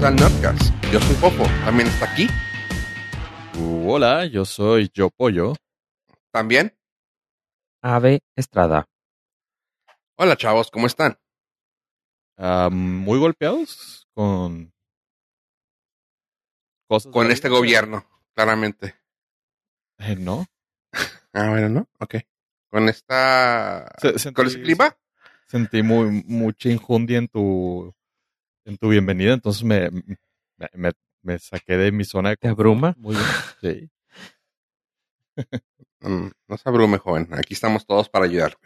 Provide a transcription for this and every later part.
bienvenidos al Nerdcast. Yo soy Popo, también está aquí. Uh, hola, yo soy Yo Pollo. También. Ave Estrada. Hola chavos, ¿cómo están? Ah, muy golpeados con cosas. Con este vida. gobierno, claramente. Eh, no. Ah, bueno, ¿no? Ok. Con esta... Se- sentí- ¿Con ese clima? Sentí muy, mucha injundia en tu, en tu bienvenida, entonces me, me, me- me saqué de mi zona de ¿Te abruma? Muy bien. Sí. Mm, no se abrume, joven. Aquí estamos todos para ayudar.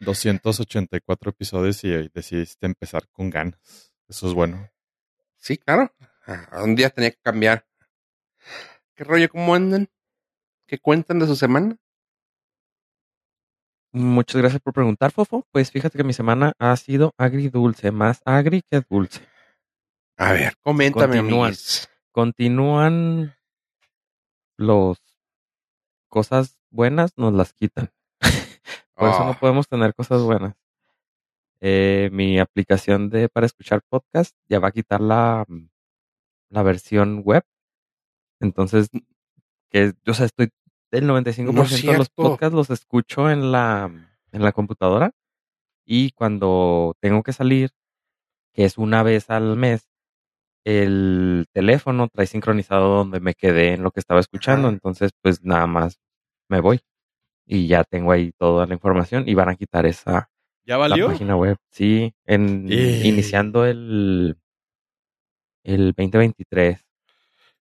284 episodios y decidiste empezar con ganas. Eso es bueno. Sí, claro. Ah, Un día tenía que cambiar. ¿Qué rollo? ¿Cómo andan? ¿Qué cuentan de su semana? Muchas gracias por preguntar, Fofo. Pues fíjate que mi semana ha sido agridulce, más agri que dulce. A ver, coméntame, Continúan. Continúan los cosas buenas, nos las quitan. Por eso Ah, no podemos tener cosas buenas. Eh, mi aplicación de para escuchar podcast ya va a quitar la, la versión web. Entonces, que, o sea, estoy el 95% No es de los podcasts los escucho en la, en la computadora. Y cuando tengo que salir, que es una vez al mes, el teléfono trae sincronizado donde me quedé en lo que estaba escuchando. Ajá. Entonces, pues nada más me voy. Y ya tengo ahí toda la información y van a quitar esa ¿Ya la valió? página web. Sí, en, Eh. iniciando el, el 2023.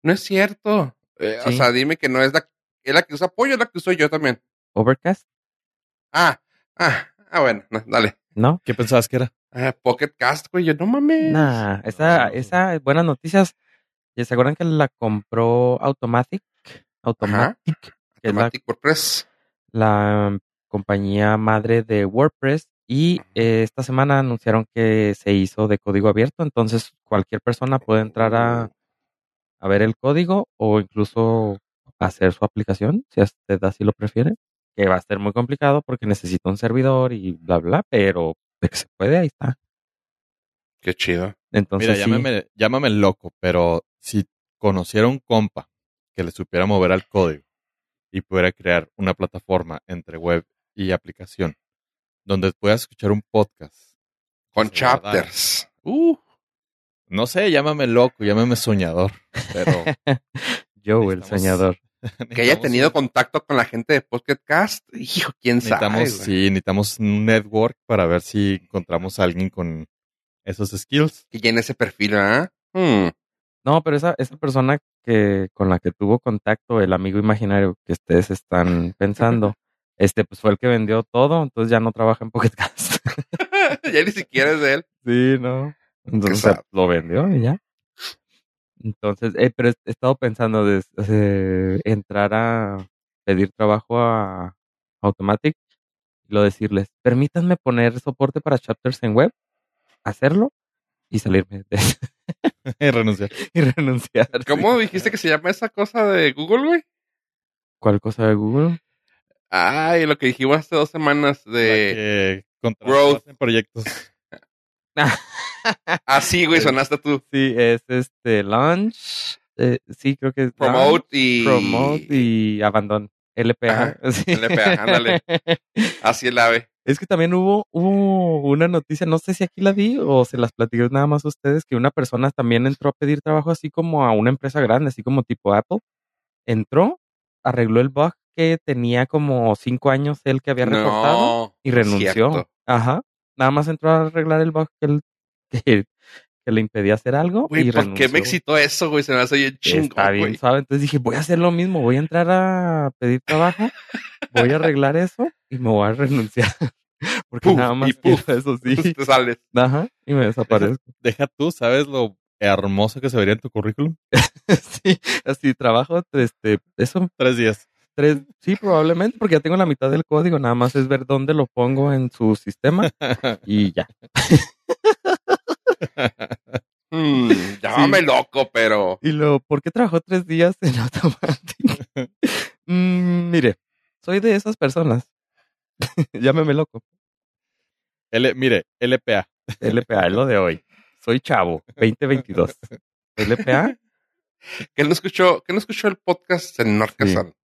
No es cierto. Eh, O sea, dime que no es la, es la que usa apoyo, es la que uso yo también. Overcast, Ah, ah, ah, bueno, no, dale. ¿no? ¿Qué pensabas que era? Ah, Pocket Cast, güey, yo no mames. Nah, esa, esa, buenas noticias. ¿Ya ¿Se acuerdan que la compró Automatic? Automatic, que es la, Automatic WordPress. la compañía madre de WordPress. Y eh, esta semana anunciaron que se hizo de código abierto. Entonces, cualquier persona puede entrar a, a ver el código o incluso hacer su aplicación, si usted así lo prefiere, que va a ser muy complicado porque necesita un servidor y bla, bla, pero de que se puede, ahí está. Qué chido. Entonces, Mira, sí, llámame, llámame loco, pero si conociera un compa que le supiera mover al código y pudiera crear una plataforma entre web y aplicación donde puedas escuchar un podcast. Con chapters. Uh, No sé, llámame loco, llámame soñador, pero Joe, el soñador. que haya tenido contacto con la gente de Pocket Cast. Hijo, quién sabe. güey. sí, necesitamos un network para ver si encontramos a alguien con esos skills. Que llene ese perfil, ¿ah? Hmm. No, pero esa, esa persona que con la que tuvo contacto, el amigo imaginario que ustedes están pensando, este pues fue el que vendió todo, entonces ya no trabaja en Pocket Cast. ya ni siquiera es de él. sí, no. Entonces lo vendió y ya. Entonces, eh, pero he he estado pensando de entrar a pedir trabajo a Automatic y lo decirles, permítanme poner soporte para chapters en web, hacerlo y salirme de Renunciar. y renunciar. sí. ¿Cómo dijiste que se llama esa cosa de Google, güey? ¿Cuál cosa de Google? Ay, lo que dijimos hace dos semanas La de... growth. en proyectos. Ah, sí, güey, sonaste tú. Sí, es este launch. eh, sí, creo que es Promote y... promote y abandon. LPA. Ajá, sí. LPA, ándale. Así el ave. Es que también hubo, hubo una noticia, no sé si aquí la di o se las platiqué nada más a ustedes, que una persona también entró a pedir trabajo así como a una empresa grande, así como tipo Apple. Entró, arregló el bug que tenía como cinco años él que había reportado No, y renunció. cierto. Ajá. Nada más entró a arreglar el bug que, que, que le impedía hacer algo Güey, y ¿por renunció. qué me excitó eso, güey? Se me hace bien Está chingón, bien güey. suave. Entonces dije, voy a hacer lo mismo, voy a entrar a pedir trabajo, voy a arreglar eso y me voy a renunciar. Porque Puf, nada más y puf. eso sí. Te sales. Ajá, y me desaparezco. Deja tú, ¿sabes lo hermoso que se vería en tu currículum? sí, así trabajo, este, eso, Tres días. Tres, sí, probablemente, porque ya tengo la mitad del código, nada más es ver dónde lo pongo en su sistema y ya. Mm, llámame loco, pero... Y luego, ¿por qué trabajó tres días en Automatic? Mm, mire, soy de esas personas. Llámeme loco. L, mire, LPA. LPA es lo de hoy. Soy chavo, 2022. LPA. que no escuchó, que no escuchó el podcast en Norcasan.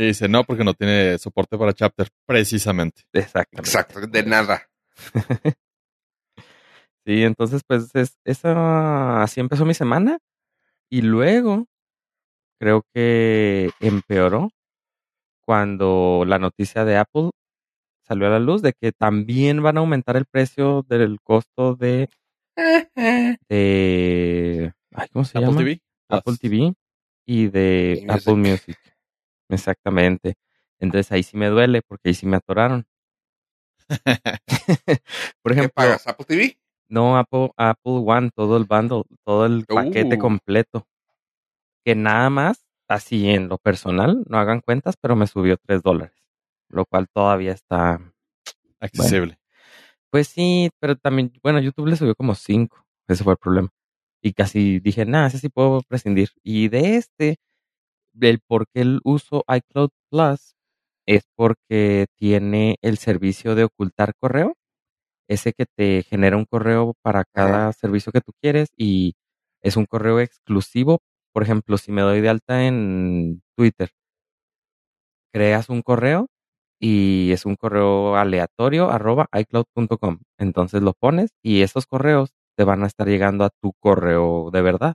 Y dice, no, porque no tiene soporte para chapter, precisamente. Exactamente. Exacto, de nada. Sí, entonces pues es, esa, así empezó mi semana y luego creo que empeoró cuando la noticia de Apple salió a la luz de que también van a aumentar el precio del costo de, de ay, ¿cómo se Apple llama? TV. Apple TV y de Apple Music. Exactamente. Entonces ahí sí me duele porque ahí sí me atoraron. Por ¿Qué ejemplo, pagas? ¿Apple TV? no Apple, Apple One, todo el bundle, todo el paquete Uh. completo. Que nada más, así en lo personal, no hagan cuentas, pero me subió tres dólares. Lo cual todavía está. Accesible. Pues sí, pero también, bueno, YouTube le subió como cinco. Ese fue el problema. Y casi dije, nada, ese sí puedo prescindir. Y de este, del por qué el uso iCloud Plus es porque tiene el servicio de ocultar correo. Ese que te genera un correo para cada servicio que tú quieres y es un correo exclusivo. Por ejemplo, si me doy de alta en Twitter, creas un correo y es un correo aleatorio arroba iCloud.com. Entonces lo pones y esos correos te van a estar llegando a tu correo de verdad.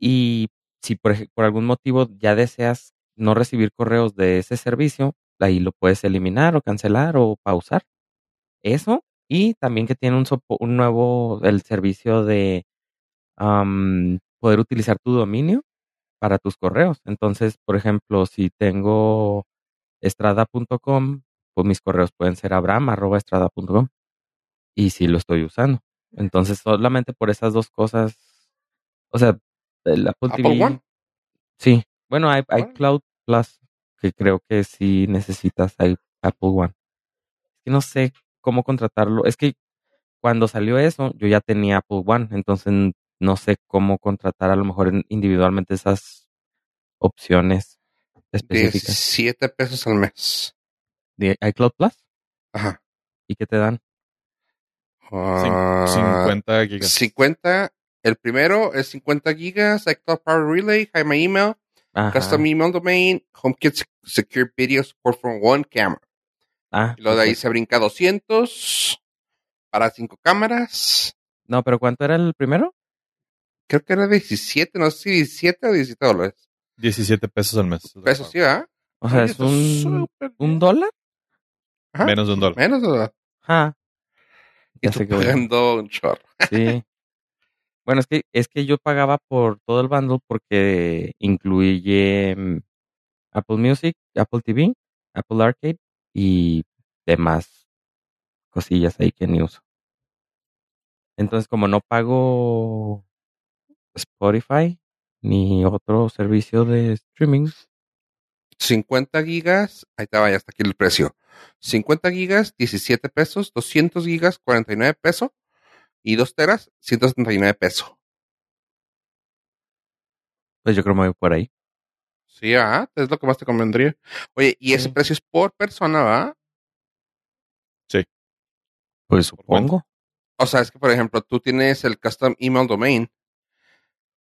Y si por, algún motivo ya deseas no recibir correos de ese servicio, ahí lo puedes eliminar o cancelar o pausar. Eso. Y también que tiene un, nuevo, el servicio de poder utilizar tu dominio para tus correos. Entonces, por ejemplo, si tengo estrada.com, pues mis correos pueden ser abram.estrada.com. Y sí lo estoy usando. Entonces, solamente por esas dos cosas, o sea, el Apple, ¿Apple TV, One? Sí, bueno, hay. Cloud Plus, que creo que sí necesitas hay Apple One. Es que no sé cómo contratarlo. Es que cuando salió eso, yo ya tenía Apple One, entonces no sé cómo contratar a lo mejor en- individualmente esas opciones específicas. 17 pesos al mes. ¿De iCloud Plus? Ajá. ¿Y qué te dan? Ah, Cin- 50 gigas. 50. El primero es 50 gigas, iCloud Power Relay, My Email, Ajá. Custom Email Domain, HomeKit Sec- Secure Video Support for One Camera. Ah, Y luego de ahí se brinca 200 para cinco cámaras. No, pero ¿cuánto era el primero? Creo que era 17, no sé si 17 o 17 dólares. 17 pesos al mes. Pesos, sí, ¿verdad? O sea, es un, un dólar. Ajá. Menos de un dólar. Menos, ¿verdad? Ah. Y Ya tú sé que voy. pagando un chorro. Sí. Bueno, es que, es que yo pagaba por todo el bundle porque incluye mm, Apple Music, Apple TV, Apple Arcade y demás cosillas ahí que ni uso. Entonces, como no pago Spotify ni otro servicio de streaming, 50 gigas, ahí te vaya, hasta aquí el precio. 50 gigas, 17 pesos, 200 gigas, 49 pesos y 2 teras, 179 pesos. pues yo creo que me voy por ahí. Sí, ah, es lo que más te convendría. Oye, y ese Sí. precio es por persona, ¿va? Pues ¿Por cuánto? supongo. O sea, es que, por ejemplo, tú tienes el custom email domain,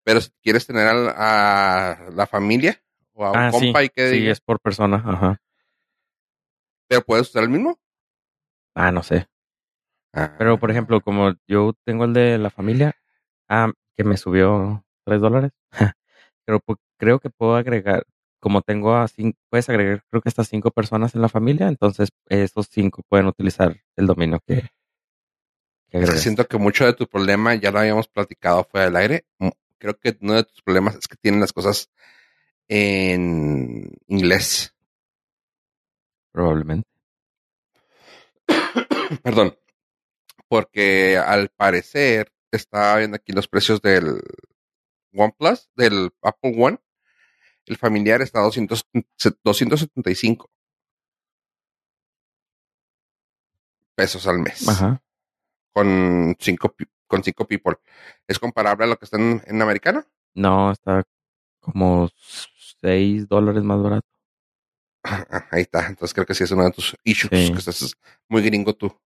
pero si quieres tener a, la familia o a un Ah, sí. compa y que Sí, diga, es por persona. Ajá. pero puedes usar el mismo. Ah, no sé. Ah, Pero, por ejemplo, como yo tengo el de la familia, ah, que me subió tres dólares, pero pu- creo que puedo agregar, como tengo a cinco, puedes agregar creo que hasta cinco personas en la familia, entonces esos cinco pueden utilizar el dominio que, que es que siento que mucho de tu problema ya lo habíamos platicado fuera del aire. Mm, Creo que uno de tus problemas es que tienen las cosas en inglés. Probablemente. Perdón. Porque al parecer estaba viendo aquí los precios del OnePlus, del Apple One. El familiar está a 200 275 pesos al mes. Ajá. Con cinco, con cinco people. ¿Es comparable a lo que está en, en americano? No, está como seis dólares más barato. Ah, Ahí está. Entonces creo que sí es uno de tus issues. Sí. Que estás muy gringo tú.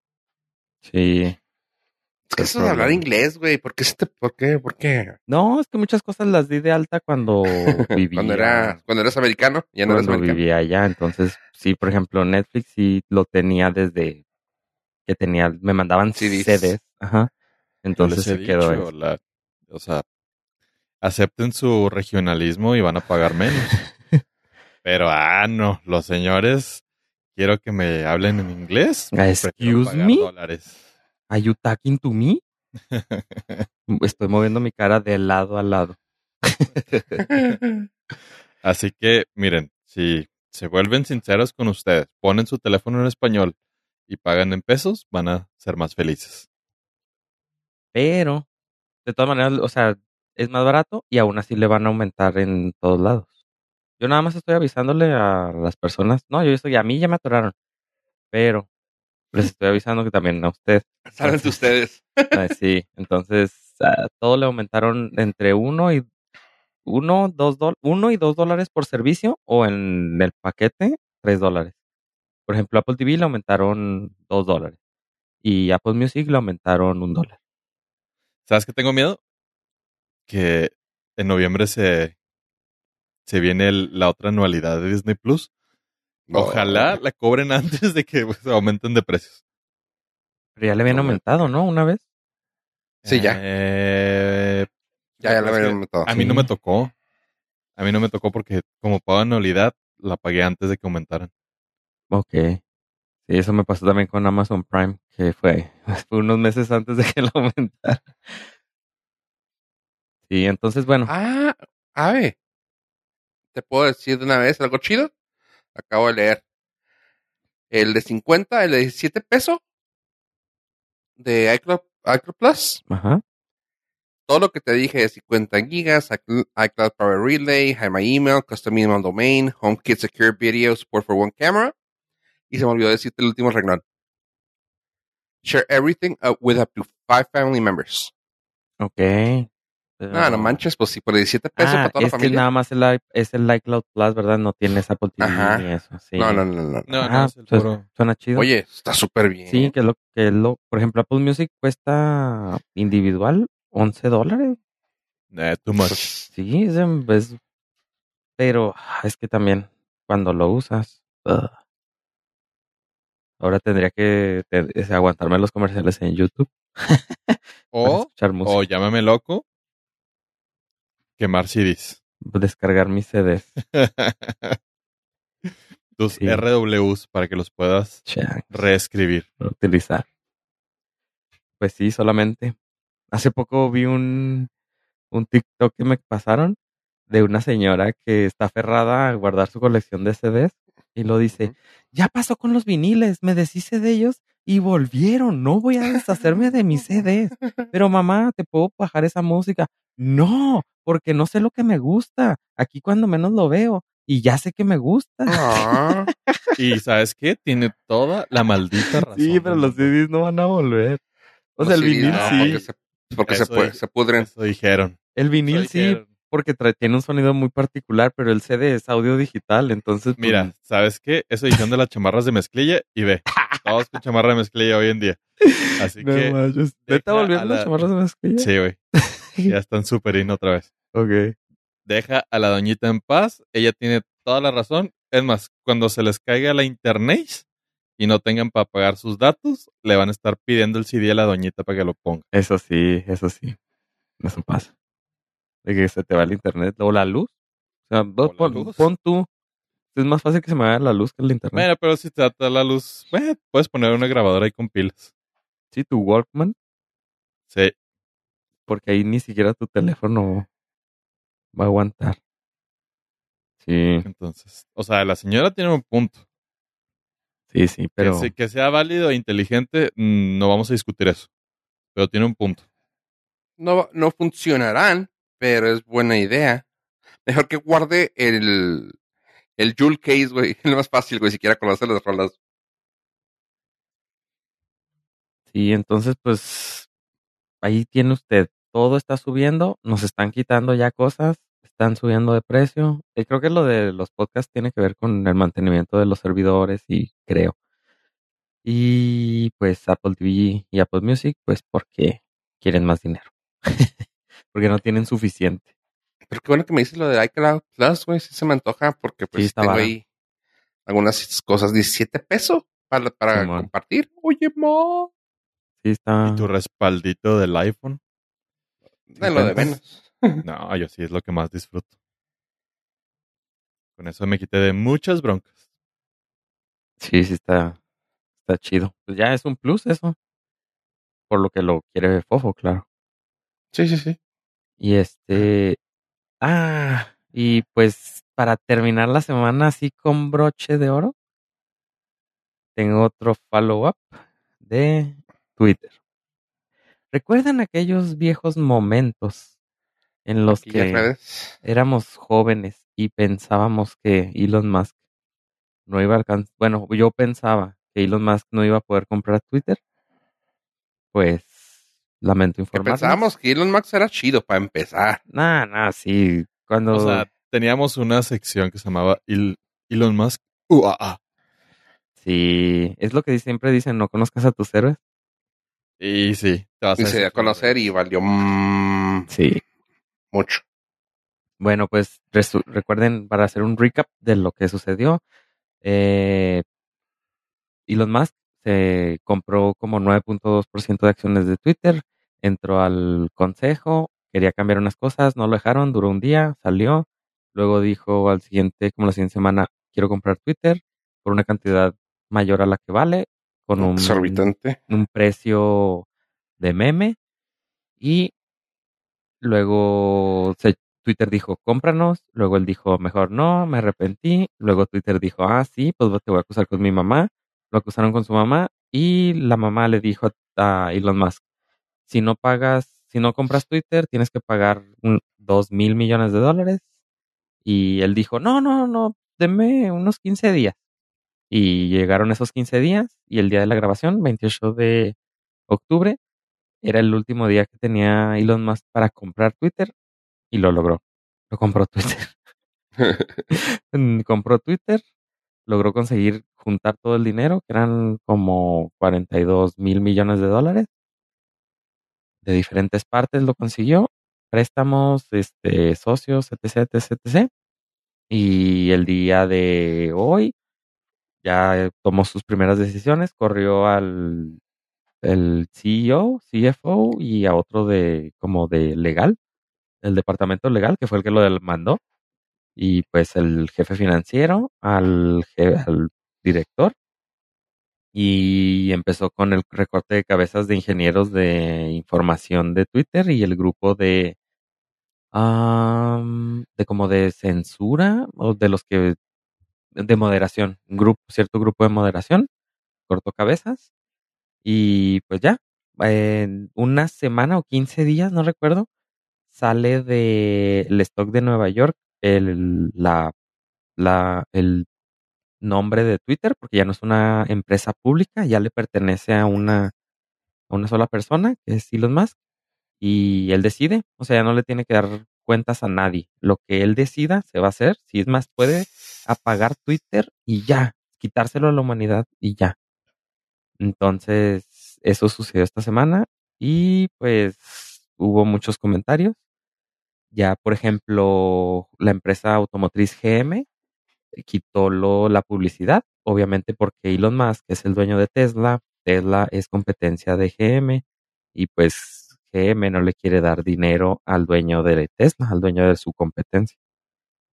Sí. Es que eso de hablar inglés, güey. ¿Por qué, se te- por qué? ¿Por qué? No, es que muchas cosas las di de alta cuando vivía. Cuando, era, cuando eras americano, ya no eres cuando americano. vivía allá. Entonces, sí, por ejemplo, Netflix sí lo tenía desde que tenía, me mandaban CDs. CDs. Ajá. Entonces se quedó la- o sea, acepten su regionalismo y van a pagar menos. Pero, ah, no, los señores, quiero que me hablen en inglés. Excuse prefiero pagar me? dólares. ¿Are you talking to me? Estoy moviendo mi cara de lado a lado. Así que, miren, si se vuelven sinceros con ustedes, ponen su teléfono en español y pagan en pesos, van a ser más felices. Pero, de todas maneras, o sea, es más barato y aún así le van a aumentar en todos lados. Yo nada más estoy avisándole a las personas. No, yo estoy, a mí ya me atoraron. Pero les estoy avisando que también a usted. Saben de ustedes. Sí, entonces a todo le aumentaron entre uno y uno, dos dol- uno y dos dólares por servicio o en el paquete tres dólares. Por ejemplo, Apple TV le aumentaron dos dólares y Apple Music le aumentaron un dólar. ¿Sabes qué tengo miedo? Que en noviembre se, se viene el- la otra anualidad de Disney Plus. Ojalá la cobren antes de que pues, aumenten de precios. Pero ya le habían No, aumentado, ¿no? Una vez. Sí, ya. Eh, Ya, ya la habían aumentado. A mí no me tocó. A mí no me tocó porque como pago anualidad, la pagué antes de que aumentaran. Ok. Sí, eso me pasó también con Amazon Prime, que fue, fue unos meses antes de que lo aumentara. Sí, entonces, bueno, Ah, ave. ¿Te puedo decir de una vez algo chido? Acabo de leer. El de 50, el de 17 pesos de iCloud, iCloud Plus. ajá. Todo lo que te dije de 50 gigas, iCloud Power Relay, Hide My Email, Custom Email Domain, HomeKit Secure Video, Support for One Camera. Y se me olvidó decirte el último renglón. Share everything uh, with up to five family members. Ok. Ah, no manches, pues si por 17 pesos Ah, para toda la es que familia. nada más el, es el iCloud Plus, ¿verdad? No tienes Apple TV Ajá. ni eso. Sí. No, no, no, no. No, Ah, no, es el pues, Suena chido. Oye, está súper bien. Sí, que lo que lo, por ejemplo, Apple Music cuesta individual 11 dólares. Eh, too much. Sí, es, en- es- pero ah, es que también cuando lo usas, ugh. ahora tendría que te- es aguantarme los comerciales en YouTube O, o llámame loco, quemar CDs. descargar mis CDs. Tus Sí. RWs para que los puedas reescribir. utilizar. Pues sí, solamente. Hace poco vi un, un TikTok que me pasaron de una señora que está aferrada a guardar su colección de CDs y lo dice, ya pasó con los viniles, me deshice de ellos y volvieron, no voy a deshacerme de mis CDs. Pero mamá, ¿te puedo bajar esa música? No, porque no sé lo que me gusta. Aquí cuando menos lo veo y ya sé que me gusta. Ah, Y ¿sabes qué? Tiene toda la maldita razón. Sí, pero los. CDs no van a volver. O sea, los el vinil no, sí. Porque se, porque se, se pudren. Eso dijeron. El vinil Eso sí, dijeron. Porque trae, tiene un sonido muy particular, pero el CD es audio digital, entonces... pues, Mira, ¿sabes qué? Eso dijeron de las chamarras de mezclilla y ve. Todos con chamarra de mezclilla hoy en día. Así no que, manches. ¿Neta volvieron a las la- chamarras de mezclilla? sí, güey. Ya están súper in otra vez. Ok. Deja a la doñita en paz. Ella tiene toda la razón. Es más, cuando se les caiga la internet y no tengan para pagar sus datos, le van a estar pidiendo el CD a la doñita para que lo ponga. Eso sí, eso sí. Eso pasa. De que se te va el internet o la luz. O sea, vos pon, luz. pon tú. Es más fácil que se me vaya la luz que el internet. Bueno, pero si te da la luz, bueno, puedes poner una grabadora ahí con pilas. Sí, tu Walkman, Sí. porque ahí ni siquiera tu teléfono va a aguantar. Sí, Entonces, o sea, la señora tiene un punto. sí, sí, pero... Que, se- que sea válido e inteligente, mm, no vamos a discutir eso. Pero tiene un punto. No, no funcionarán, pero es buena idea. Mejor que guarde el, el Jewel Case, güey. Es más fácil, güey, siquiera conocer las rolas. Sí, entonces pues ahí tiene usted, todo está subiendo, nos están quitando ya cosas, están subiendo de precio. Y creo que lo de los podcasts tiene que ver con el mantenimiento de los servidores y creo. Y pues Apple TV y Apple Music, pues porque quieren más dinero. porque no tienen suficiente. Pero qué bueno que me dices lo de iCloud Plus, güey. Sí se me antoja porque pues Sí, tengo ahí algunas cosas. 17 pesos para, compartir. Oye, mo. Sí, está. ¿Y tu respaldito del iPhone? De lo de menos. No, yo sí es lo que más disfruto. Con eso me quité de muchas broncas. Sí, sí está, está chido. Pues ya es un plus eso. Por lo que lo quiere Fofo, claro. Sí, sí, sí. Y este. Ah, y pues para terminar la semana así con broche de oro, tengo otro follow-up de Twitter. ¿Recuerdan aquellos viejos momentos en los que éramos jóvenes y pensábamos que Elon Musk no iba a alcanzar? Bueno, yo pensaba que Elon Musk no iba a poder comprar Twitter. Pues lamento Que informarles. pensábamos que Elon Musk era chido para empezar. Nah, nah, sí. Cuando. O sea, teníamos una sección que se llamaba El- Elon Musk UAA. Sí, es lo que siempre dicen, no conozcas a tus héroes. Y sí, te vas Y se dio a conocer y valió mm, Sí. mucho. Bueno, pues recuerden, para hacer un recap de lo que sucedió, eh, Elon Musk se compró como 9.2% de acciones de Twitter, entró al consejo, quería cambiar unas cosas, no lo dejaron, duró un día, salió, luego dijo al siguiente, como la siguiente semana, quiero comprar Twitter por una cantidad mayor a la que vale, con un, Exorbitante. un precio de meme y luego se- Twitter dijo cómpranos, luego él dijo mejor no, me arrepentí, luego Twitter dijo ah sí, pues te voy a acusar con mi mamá, lo acusaron con su mamá y la mamá le dijo a, Elon Musk si no pagas, si no compras Twitter tienes que pagar un, dos mil millones de dólares y él dijo no, no, no, deme unos 15 días y llegaron esos 15 días y el día de la grabación, 28 de octubre, era el último día que tenía Elon Musk para comprar Twitter y lo logró. Lo compró Twitter. Compró Twitter, logró conseguir juntar todo el dinero, que eran como 42 mil millones de dólares. De diferentes partes lo consiguió. Préstamos, este, socios, etc, etc, etc. Y el día de hoy ya tomó sus primeras decisiones, corrió al el CEO, CFO y a otro de como de legal, el departamento legal, que fue el que lo mandó, y pues el jefe financiero, al, al director, y empezó con el recorte de cabezas de ingenieros de información de Twitter y el grupo de am, de como de censura o de los que de moderación, grupo, cierto grupo de moderación, cortó cabezas y pues ya, en una semana o 15 días, no recuerdo, sale de el stock de Nueva York el, la, la, el nombre de Twitter, porque ya no es una empresa pública, ya le pertenece a una, a una sola persona, que es Elon Musk, y él decide, o sea, ya no le tiene que dar cuentas a nadie. Lo que él decida se va a hacer, si es más, puede apagar Twitter y ya, quitárselo a la humanidad y ya. Entonces, eso sucedió esta semana y pues hubo muchos comentarios. Ya, por ejemplo, la empresa automotriz GM quitó lo, la publicidad, obviamente porque Elon Musk es el dueño de Tesla, Tesla es competencia de GM y pues GM no le quiere dar dinero al dueño de Tesla, al dueño de su competencia.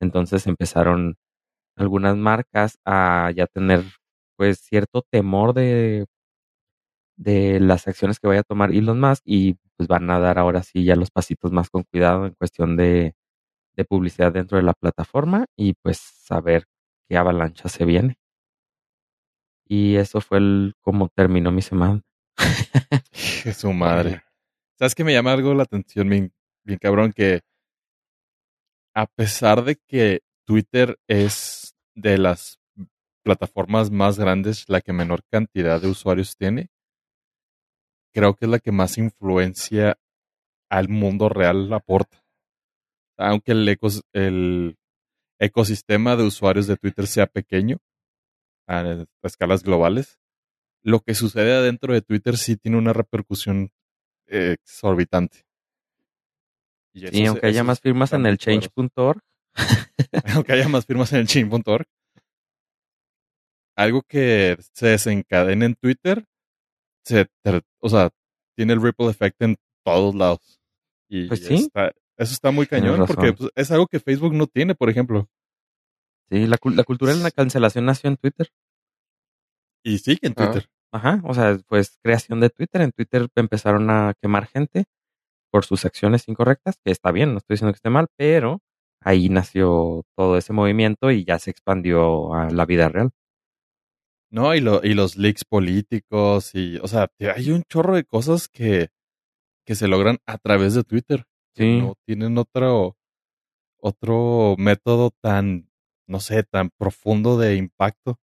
Entonces empezaron algunas marcas a ya tener pues cierto temor de de las acciones que vaya a tomar Elon Musk y pues van a dar ahora sí ya los pasitos más con cuidado en cuestión de, de publicidad dentro de la plataforma y pues saber qué avalancha se viene. Y eso fue el como terminó mi semana. Su madre. ¿Sabes que me llama algo la atención, bien, bien cabrón? Que a pesar de que Twitter es de las plataformas más grandes, la que menor cantidad de usuarios tiene, creo que es la que más influencia al mundo real aporta. Aunque el, ecos- el ecosistema de usuarios de Twitter sea pequeño, a, a escalas globales, lo que sucede adentro de Twitter sí tiene una repercusión eh, exorbitante. Y Sí, aunque haya más firmas en el change.org. aunque haya más firmas en el chain.org. Algo que se desencadena en Twitter, se, o sea, tiene el ripple effect en todos lados. Y Pues sí. está- eso está muy cañón porque pues, es algo que Facebook no tiene, por ejemplo. Sí, la, cul- la cultura de la cancelación nació en Twitter. Y sigue en Ah. Twitter. Ajá, o sea, pues creación de Twitter. En Twitter empezaron a quemar gente por sus acciones incorrectas, que está bien, no estoy diciendo que esté mal, pero ahí nació todo ese movimiento y ya se expandió a la vida real. No, y, lo, y los leaks políticos, y, o sea, hay un chorro de cosas que, que se logran a través de Twitter. Sí. No tienen otro, otro método tan, no sé, tan profundo de impacto.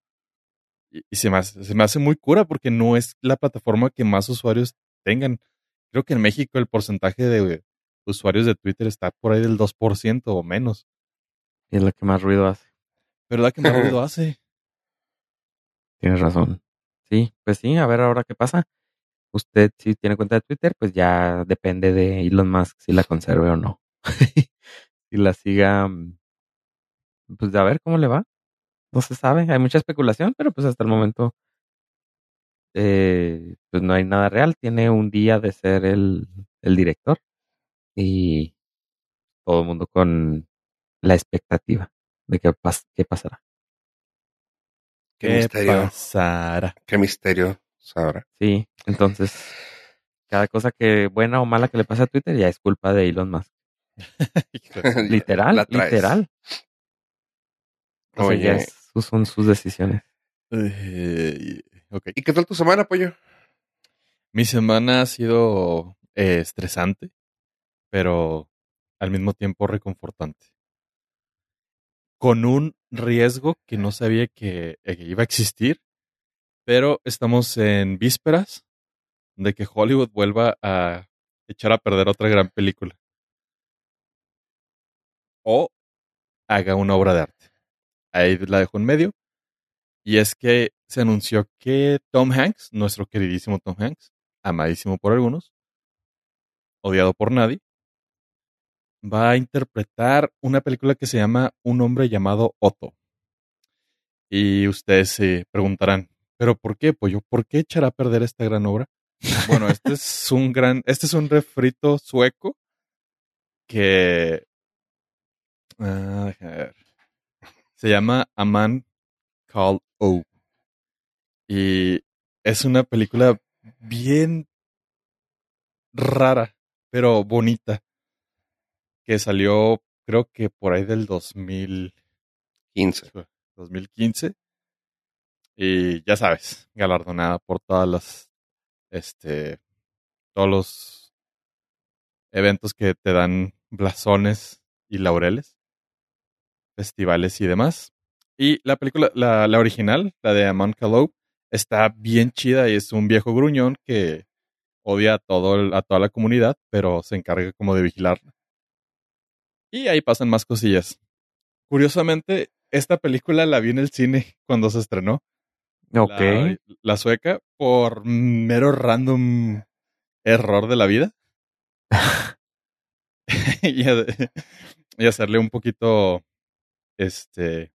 Y, y se, me hace, se me hace muy cura porque no es la plataforma que más usuarios tengan. Creo que en México el porcentaje de usuarios de Twitter está por ahí del 2% o menos. Y es la que más ruido hace. ¿Verdad que más ruido hace? Tienes razón. Sí, pues sí, a ver ahora qué pasa. Usted si tiene cuenta de Twitter, pues ya depende de Elon Musk si la conserve o no. si la siga, mm, pues a ver cómo le va. No se sabe, hay mucha especulación, pero pues hasta el momento eh, pues no hay nada real. Tiene un día de ser el, el director y todo el mundo con la expectativa de qué, pas- qué pasará. Qué misterio. pasará? Qué misterio, Sabrá. Sí, entonces cada cosa que buena o mala que le pase a Twitter ya es culpa de Elon Musk. Literal, literal. O sea, ya Oye. es- son sus decisiones. Eh, ok. ¿Y qué tal tu semana, pollo? Mi semana ha sido eh, estresante, pero al mismo tiempo reconfortante. Con un riesgo que no sabía que, eh, que iba a existir, pero estamos en vísperas de que Hollywood vuelva a echar a perder otra gran película. O haga una obra de arte. Ahí la dejo en medio. Y es que se anunció que Tom Hanks, nuestro queridísimo Tom Hanks, amadísimo por algunos, odiado por nadie, va a interpretar una película que se llama Un hombre llamado Otto. Y ustedes se preguntarán, ¿pero por qué, pollo? ¿Por qué echar a perder esta gran obra? Bueno, este es un gran, este es un refrito sueco que déjame ver. se llama A Man Called O. Y es una película bien rara, pero bonita, que salió creo que por ahí del 2000, 15. 2015. Y ya sabes, galardonada por todas las, este, todos los eventos que te dan blasones y laureles, festivales y demás. Y la película, la, la original, la de Amon Callow, está bien chida y es un viejo gruñón que odia a, todo el- a toda la comunidad, pero se encarga como de vigilarla. Y ahí pasan más cosillas. Curiosamente, esta película la vi en el cine cuando se estrenó. Ok. La, la sueca, por mero random error de la vida. y, hacerle un poquito, este,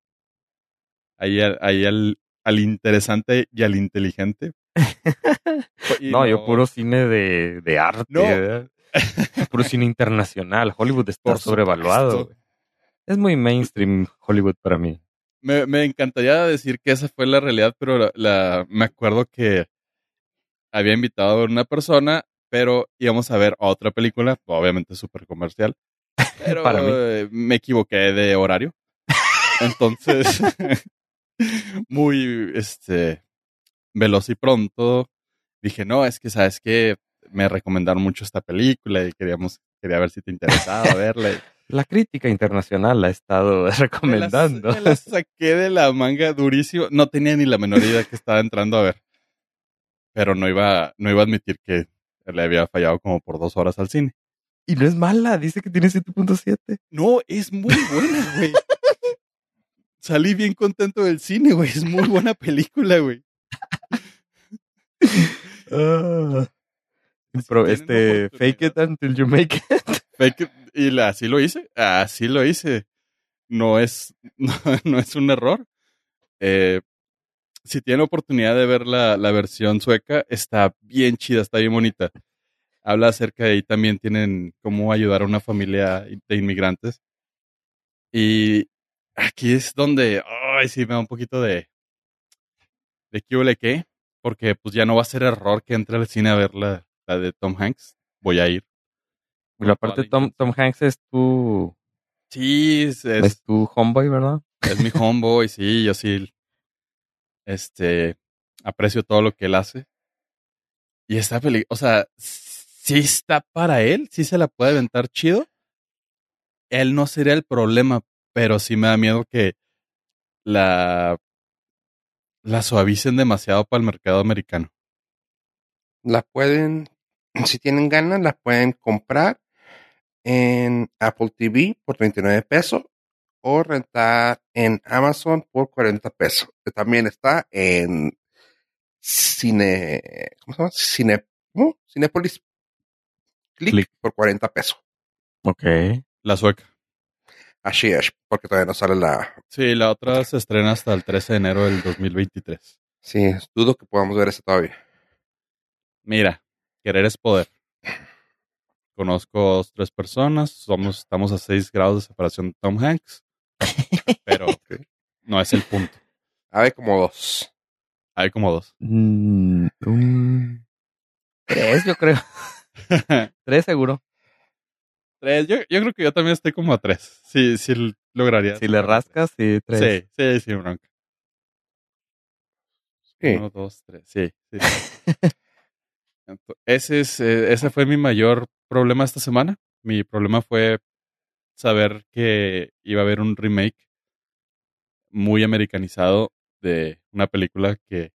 ahí, al- ahí al, al interesante y al inteligente. Y no, yo puro cine de, de arte. Puro cine internacional. Hollywood está Por sobrevaluado. supuesto. Es muy mainstream Hollywood para mí. Me, me encantaría decir que esa fue la realidad, pero la, la- me acuerdo que había invitado a una persona, pero íbamos a ver otra película, obviamente súper comercial. Pero Para mí. me equivoqué de horario. Entonces, muy este veloz y pronto, dije, no, es que sabes que me recomendaron mucho esta película y queríamos, quería ver si te interesaba verla. La crítica internacional la ha estado recomendando. Me las, me las saqué de la manga durísimo. No tenía ni la menor idea que estaba entrando a ver. Pero no iba, no iba a admitir que le había fallado como por dos horas al cine. Y no es mala, dice que tiene 7.7. No, es muy buena, güey. Salí bien contento del cine, güey. Es muy buena película, güey. Ah. Si este, fake it until you make it. Y así lo hice, así lo hice. No es, no, es un error. Eh, si tienen oportunidad de ver la, la versión sueca, está bien chida, está bien bonita. Habla acerca de ahí también tienen cómo ayudar a una familia de inmigrantes. Y aquí es donde, ay, sí, me da un poquito de, de qué, porque pues ya no va a ser error que entre al cine a ver la de Tom Hanks. Voy a ir. Pero aparte Tom, Tom Hanks es tu, Sí, es, es- es tu homeboy, ¿verdad? es mi homeboy, sí, yo sí, este, aprecio todo lo que él hace. Y esta película, o sea, sí está para él, sí se la puede aventar chido. Él no sería el problema, pero sí me da miedo que la, la suavicen demasiado para el mercado americano. La pueden, si tienen ganas, la pueden comprar en Apple TV por 39 pesos o rentar en Amazon por 40 pesos. También está en Cine, ¿cómo se llama? Cine, ¿cómo? Cinepolis Click, Click. por 40 pesos. Ok. La sueca. Así es, porque todavía no sale la... Sí, la otra se estrena hasta el 13 de enero del 2023. Sí, dudo que podamos ver esa todavía. Mira, querer es poder. Conozco dos, tres personas, somos, estamos a 6 grados de separación de Tom Hanks, pero no es el punto. Ver, como dos. Hay como dos. Mm, un- tres, yo creo. Tres seguro. Tres, yo, yo creo que yo también estoy como a tres. Sí, sí lograría. Si le rascas, sí, tres. Sí, sí, sí, bronca. Sí. Uno, dos, tres. Sí, sí. ese, es, eh, ese fue mi mayor problema esta semana. Mi problema fue saber que iba a haber un remake muy americanizado de una película que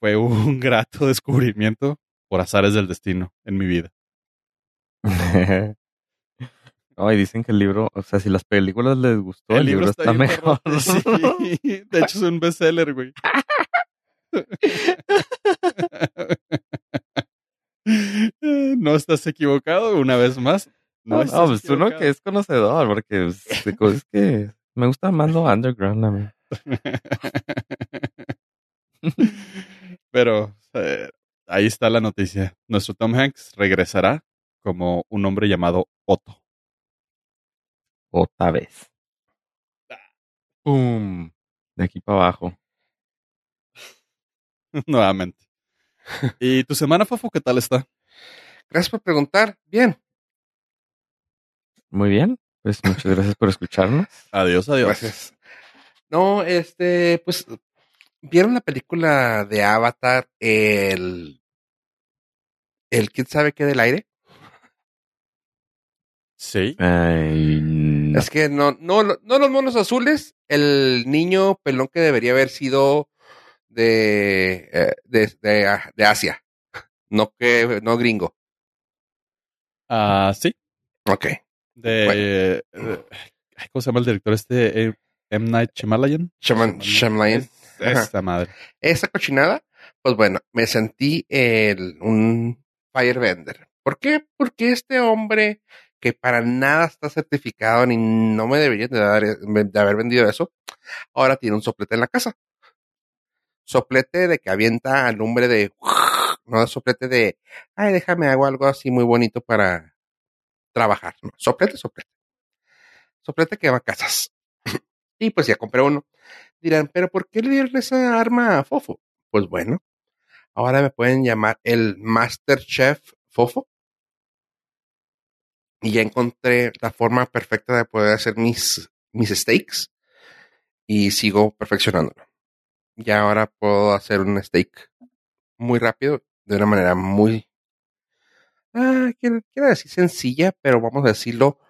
fue un grato descubrimiento por azares del destino en mi vida. No, y dicen que el libro, o sea, si las películas les gustó, el, libro, está, bien mejor. sí. De hecho, es un bestseller, güey. No estás equivocado, una vez más. No, No, pues uno equivocado. que es conocedor, porque pues, de cosas que me gusta más lo underground a mí. Pero eh, ahí está la noticia. Nuestro Tom Hanks regresará como un hombre llamado Otto. Otra vez. ¡Pum! De aquí para abajo. Nuevamente. ¿Y tu semana, Fafo, qué tal está? Gracias por preguntar. Bien, Muy bien. Pues muchas gracias por escucharnos. Adiós, adiós. gracias. No, este, pues, ¿vieron la película de Avatar, el, el quién sabe qué del aire? Sí. Ay, no. Es que no, no, no los monos azules, el niño pelón que debería haber sido de, eh, de, de, de Asia, no que, no gringo. Ah, sí. Ok. De. eh, ¿Cómo se llama el director este? Eh, M. Night Shyamalan. Shaman, Shyamalan. Esta madre. Esa cochinada, pues bueno, me sentí el, un firebender. ¿Por qué? Porque este hombre que para nada está certificado ni no me debería de, dar- de haber vendido eso, ahora tiene un soplete en la casa. Soplete de que avienta al lumbre de, no soplete de, ay, déjame hago algo así muy bonito para trabajar. Soplete, soplete. Soplete que va a casas. y pues ya compré uno. Dirán, pero ¿por qué le dieron esa arma a Fofo? Pues bueno, ahora me pueden llamar el Master Chef Fofo. Y ya encontré la forma perfecta de poder hacer mis, mis steaks. Y sigo perfeccionándolo. Ya ahora puedo hacer un steak muy rápido, de una manera muy... Ah, quiero, quiero decir sencilla, pero vamos a decirlo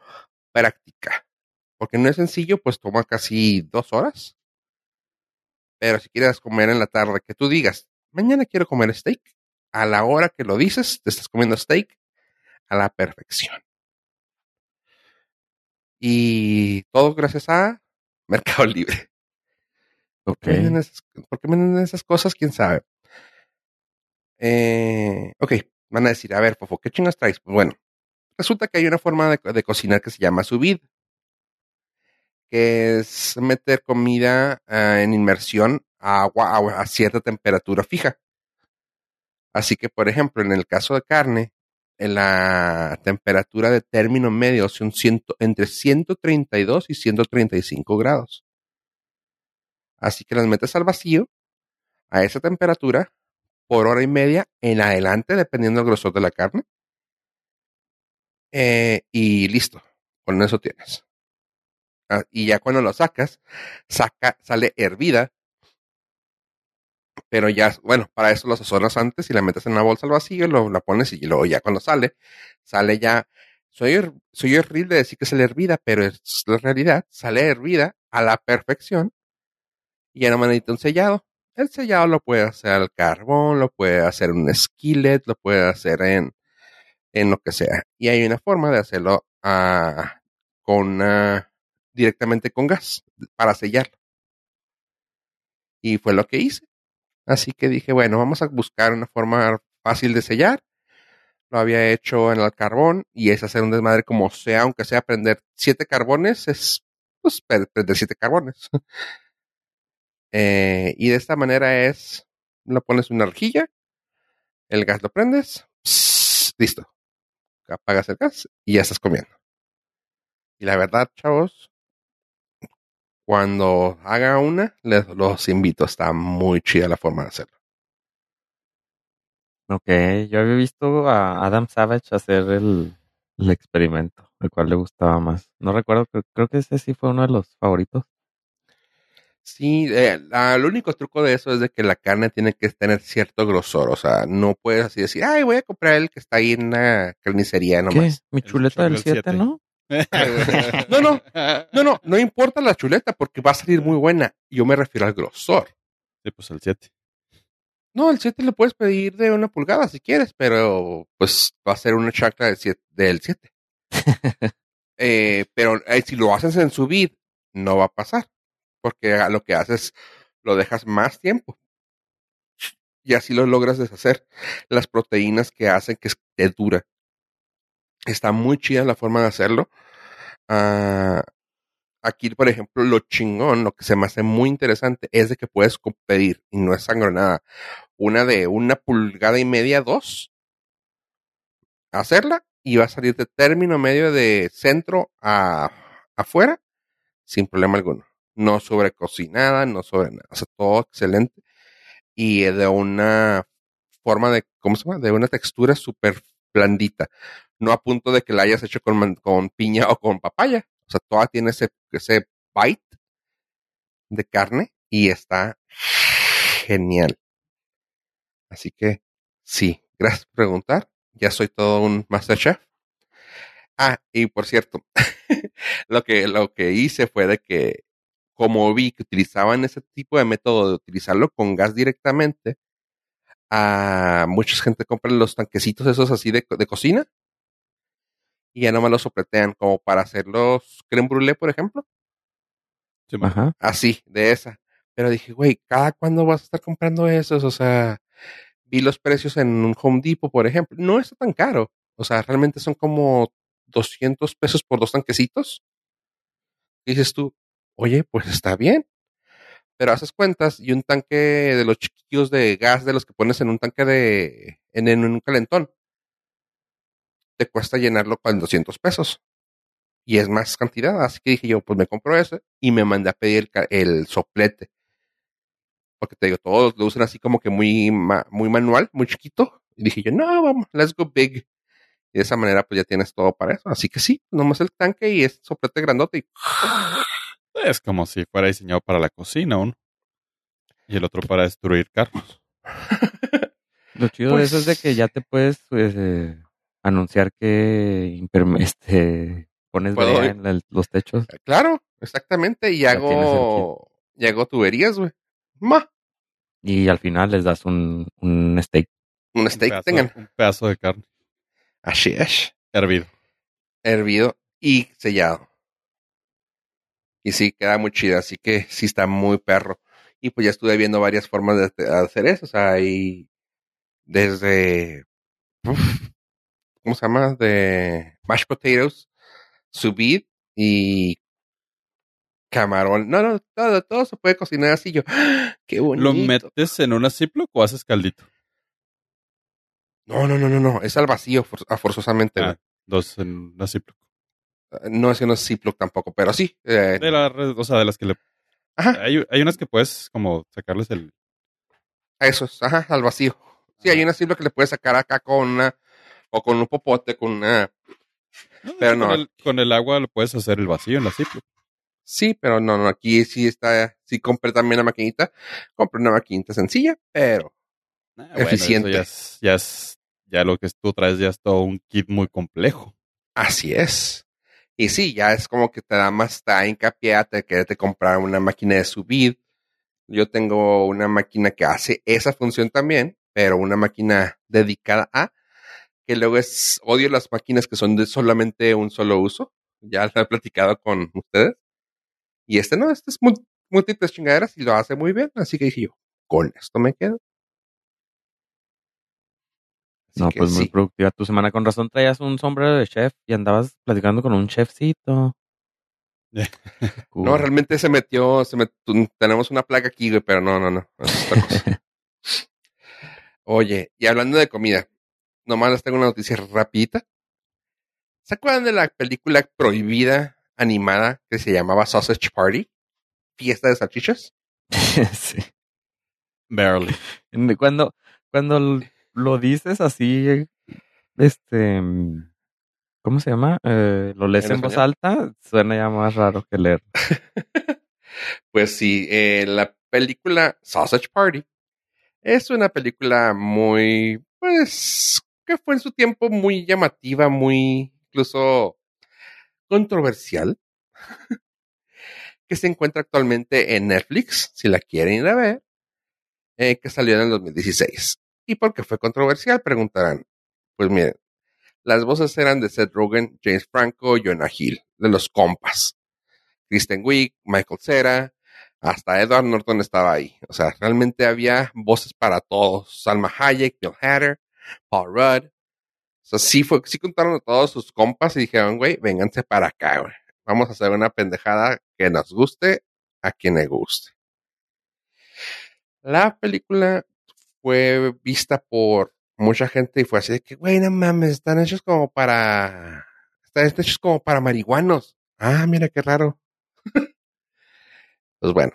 práctica. Porque no es sencillo, pues toma casi dos horas. Pero si quieres comer en la tarde, que tú digas, mañana quiero comer steak, a la hora que lo dices, te estás comiendo steak a la perfección. Y todo gracias a Mercado Libre. Ok. ¿Por qué venden esas, por qué venden esas cosas? ¿Quién sabe? Eh, ok, van a decir, a ver, Fofo, ¿qué chingas traes? Pues bueno, resulta que hay una forma de, de cocinar que se llama subid, que es meter comida uh, en inmersión a agua a, a, cierta temperatura fija. Así que, por ejemplo, en el caso de carne, en la temperatura de término medio son ciento, entre 132 y 135 grados. Así que las metes al vacío a esa temperatura por hora y media en adelante, dependiendo del grosor de la carne. Eh, y listo, con eso tienes. Ah, y ya cuando lo sacas, saca, sale hervida. Pero ya, bueno, para eso lo sazonas antes y la metes en una bolsa al vacío, lo, la pones y luego ya cuando sale, sale ya. Soy, soy horrible de decir que sale hervida, pero es la realidad, sale hervida a la perfección y ya no me necesita un sellado. El sellado lo puede hacer al carbón, lo puede hacer en un skillet, lo puede hacer en, en lo que sea. Y hay una forma de hacerlo uh, con directamente con gas para sellarlo. Y fue lo que hice. Así que dije, bueno, vamos a buscar una forma fácil de sellar. Lo había hecho en el carbón y es hacer un desmadre como sea, aunque sea prender siete carbones, es pues prender siete carbones. Eh, y de esta manera es, lo pones una rejilla, el gas lo prendes, listo. Apagas el gas y ya estás comiendo. Y la verdad, chavos, cuando haga una, les los invito. Está muy chida la forma de hacerlo. Ok, yo había visto a Adam Savage hacer el, experimento, el cual le gustaba más. No recuerdo, creo que ese sí fue uno de los favoritos. Sí, eh, la, el único truco de eso es de que la carne tiene que tener cierto grosor. O sea, no puedes así decir, ay, voy a comprar el que está ahí en una carnicería nomás. ¿Qué? Mi chuleta del 7, ¿no? no, no, no, no, no importa la chuleta porque va a salir muy buena. Yo me refiero al grosor. Sí, pues el 7. No, el 7 le puedes pedir de una pulgada si quieres, pero pues va a ser una chacla del 7. Del 7. eh, pero eh, si lo haces en subir, no va a pasar porque lo que haces lo dejas más tiempo. Y así lo logras deshacer. Las proteínas que hacen que esté dura. Está muy chida la forma de hacerlo. Uh, aquí, por ejemplo, lo chingón, lo que se me hace muy interesante es de que puedes pedir, y no es sangronada, una de una pulgada y media, dos, hacerla, y va a salir de término medio de centro a afuera, sin problema alguno no sobrecocinada, no sobre nada, o sea, todo excelente y de una forma de, ¿cómo se llama? De una textura súper blandita, no a punto de que la hayas hecho con, con piña o con papaya, o sea, toda tiene ese, ese bite de carne y está genial. Así que, sí, gracias por preguntar, ya soy todo un Masterchef. Ah, y por cierto, lo que, lo que hice fue de que como vi que utilizaban ese tipo de método de utilizarlo con gas directamente, a mucha gente compra los tanquecitos esos así de, de cocina y ya nomás los sopletean como para hacer los creme brûlée, por ejemplo. Sí, Ajá. Así, de esa. Pero dije, güey, ¿cada cuándo vas a estar comprando esos? O sea, vi los precios en un Home Depot, por ejemplo. No está tan caro. O sea, realmente son como 200 pesos por dos tanquecitos. Y dices tú, oye, pues está bien. Pero haces cuentas y un tanque de los chiquillos de gas de los que pones en un tanque de, en, un calentón, te cuesta llenarlo con 200 pesos. Y es más cantidad. Así que dije yo, pues me compro ese y me mandé a pedir el, el soplete. Porque te digo, todos lo usan así como que muy, muy manual, muy chiquito. Y dije yo, no, vamos, let's go big. Y de esa manera, pues ya tienes todo para eso. Así que sí, nomás el tanque y es soplete grandote. Y... Es como si fuera diseñado para la cocina uno. Y el otro para destruir carros. Lo chido pues, de eso es de que ya te puedes pues, eh, anunciar que este, pones brea en la, los techos. Claro, exactamente. Y hago, y hago tuberías, güey. Ma. Y al final les das un, un steak. Un steak, un pedazo, tengan. Un pedazo de carne. Así es. Hervido. Hervido y sellado. Y sí, queda muy chida, así que sí está muy perro. Y pues ya estuve viendo varias formas de hacer eso. O sea, hay desde, uf, ¿cómo se llama? De mashed potatoes, subid y camarón. No, no, todo, todo se puede cocinar así. Yo, ¡ah! qué bonito. ¿Lo metes en una Ziploc o haces caldito? No, no, no, no, no. Es al vacío, for- a forzosamente. Ah, dos en una Ziploc. No es que no es Ziploc tampoco, pero sí. eh, De la red- o sea, de las que le... ajá, Hay, hay unas que puedes como sacarles el... eso es, ajá, al vacío. Sí, hay una Ziploc que le puedes sacar acá con una, o con un popote, con una. Pero no. Con el, con el agua lo puedes hacer el vacío en la Ziploc. Sí, pero no, no, aquí sí está, sí compré también la maquinita. Compré una maquinita sencilla, pero Ah, Eficiente. ya es, ya es... Ya lo que tú traes ya es todo un kit muy complejo. así es. Y sí, ya es como que te da más ta hincapié a te quererte comprar una máquina de subir. Yo tengo una máquina que hace esa función también, pero una máquina dedicada a, que luego es, odio las máquinas que son de solamente un solo uso. Ya lo he platicado con ustedes. Y este no, este es múltiples chingaderas y lo hace muy bien. Así que dije yo, con esto me quedo. Así No, pues muy productiva tu semana. Con razón traías un sombrero de chef y andabas platicando con un chefcito. Cool. No, realmente se metió, se tenemos una placa aquí, güey, pero no, no, no. Oye, y hablando de comida, nomás les tengo una noticia rapidita. ¿Se acuerdan de la película prohibida animada que se llamaba Sausage Party? Fiesta de salchichas. sí. Barely. Cuando, cuando lo dices así, este, mm, ¿cómo se llama? Eh, lo lees ¿En en voz alta, suena ya más raro que leer. Pues sí, eh, la película Sausage Party es una película muy, pues, que fue en su tiempo muy llamativa, muy incluso controversial, que se encuentra actualmente en Netflix, si la quieren ir a ver, eh, que salió en el 2016. ¿Y por qué fue controversial? Preguntarán. Pues miren, las voces eran de Seth Rogen, James Franco, Jonah Hill, de los compas. Kristen Wiig, Michael Cera, hasta Edward Norton estaba ahí. O sea, realmente había voces para todos. Salma Hayek, Bill Hader, Paul Rudd. O sea, fue, sí contaron a todos sus compas y dijeron, güey, vénganse para acá, güey. Vamos a hacer una pendejada que nos guste a quien le guste. La película fue vista por mucha gente y fue así de que, güey, no mames, están hechos como para... Están hechos como para marihuanos. Ah, mira qué raro. pues bueno,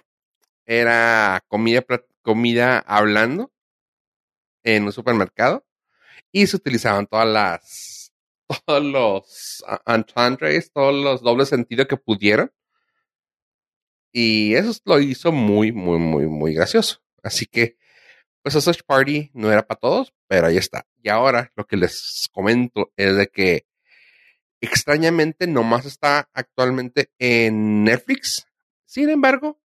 era comida, comida hablando en un supermercado y se utilizaban todas las, todos los entendres, todos los dobles sentidos que pudieron. Y eso lo hizo muy, muy, muy, muy gracioso. Así que, pues, a Search Party no era para todos, pero ahí está. Y ahora lo que les comento es de que extrañamente nomás está actualmente en Netflix. Sin embargo,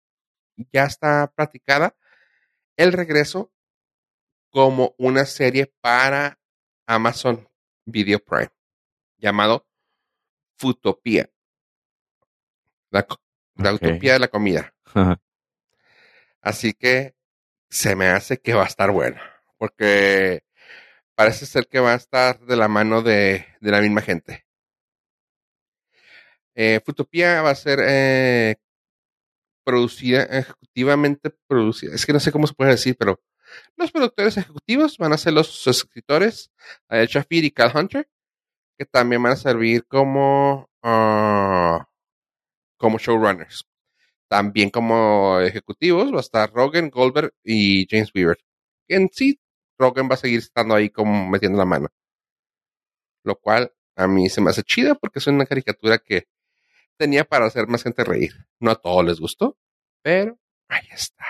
ya está practicada el regreso como una serie para Amazon Video Prime llamado Futopía. La, utopía de la comida. Así que se me hace que va a estar bueno. Porque parece ser que va a estar de la mano de, la misma gente. Eh, Futopía va a ser eh, producida, ejecutivamente producida. Es que no sé cómo se puede decir, pero los productores ejecutivos van a ser los escritores, eh, Shafir y Cal Hunter, que también van a servir como, ah, como showrunners. También como ejecutivos va a estar Rogan, Goldberg y James Weaver. En sí, Rogan va a seguir estando ahí como metiendo la mano. Lo cual a mí se me hace chida porque es una caricatura que tenía para hacer más gente reír. No a todos les gustó, pero ahí está.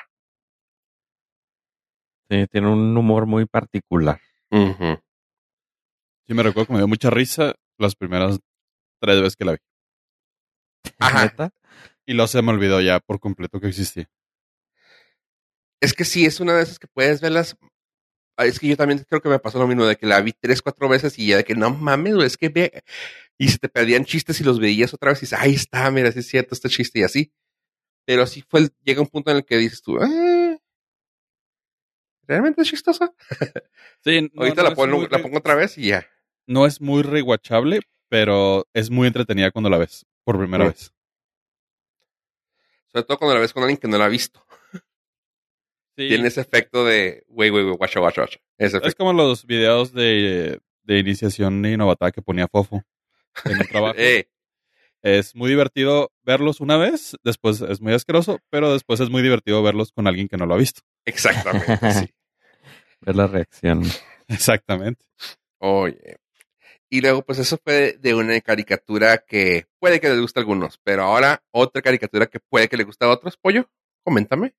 Sí, tiene un humor muy particular. Ujú. Sí, me recuerdo que me dio mucha risa las primeras tres veces que la vi. Ajá. ¿Neta? Y luego se me olvidó ya por completo que existía. Es que sí, es una de esas que puedes verlas. Es que yo también creo que me pasó lo mismo, de que la vi tres, cuatro veces y ya de que no mames, es que ve. Y se te perdían chistes y los veías otra vez y dices, ahí está, mira, sí es cierto este chiste y así. Pero sí fue, el- llega un punto en el que dices tú, "Ah, Realmente es chistosa. Sí, no, Ahorita no la, pongo, muy la pongo otra vez y ya. No es muy rewatchable, pero es muy entretenida cuando la ves por primera Mm. vez. Sobre todo cuando la ves con alguien que no la ha visto. Sí, Tiene ese efecto de, güey, güey, güey, guacha, guacha, guacha. Es como los videos de, de iniciación y novatada que ponía Fofo en el trabajo. Eh, Es muy divertido verlos una vez, después es muy asqueroso, pero después es muy divertido verlos con alguien que no lo ha visto. exactamente, sí. Ver la reacción. Exactamente. Oye. Y luego, pues eso fue de una caricatura que puede que les guste a algunos, pero ahora otra caricatura que puede que le guste a otros. Pollo, coméntame.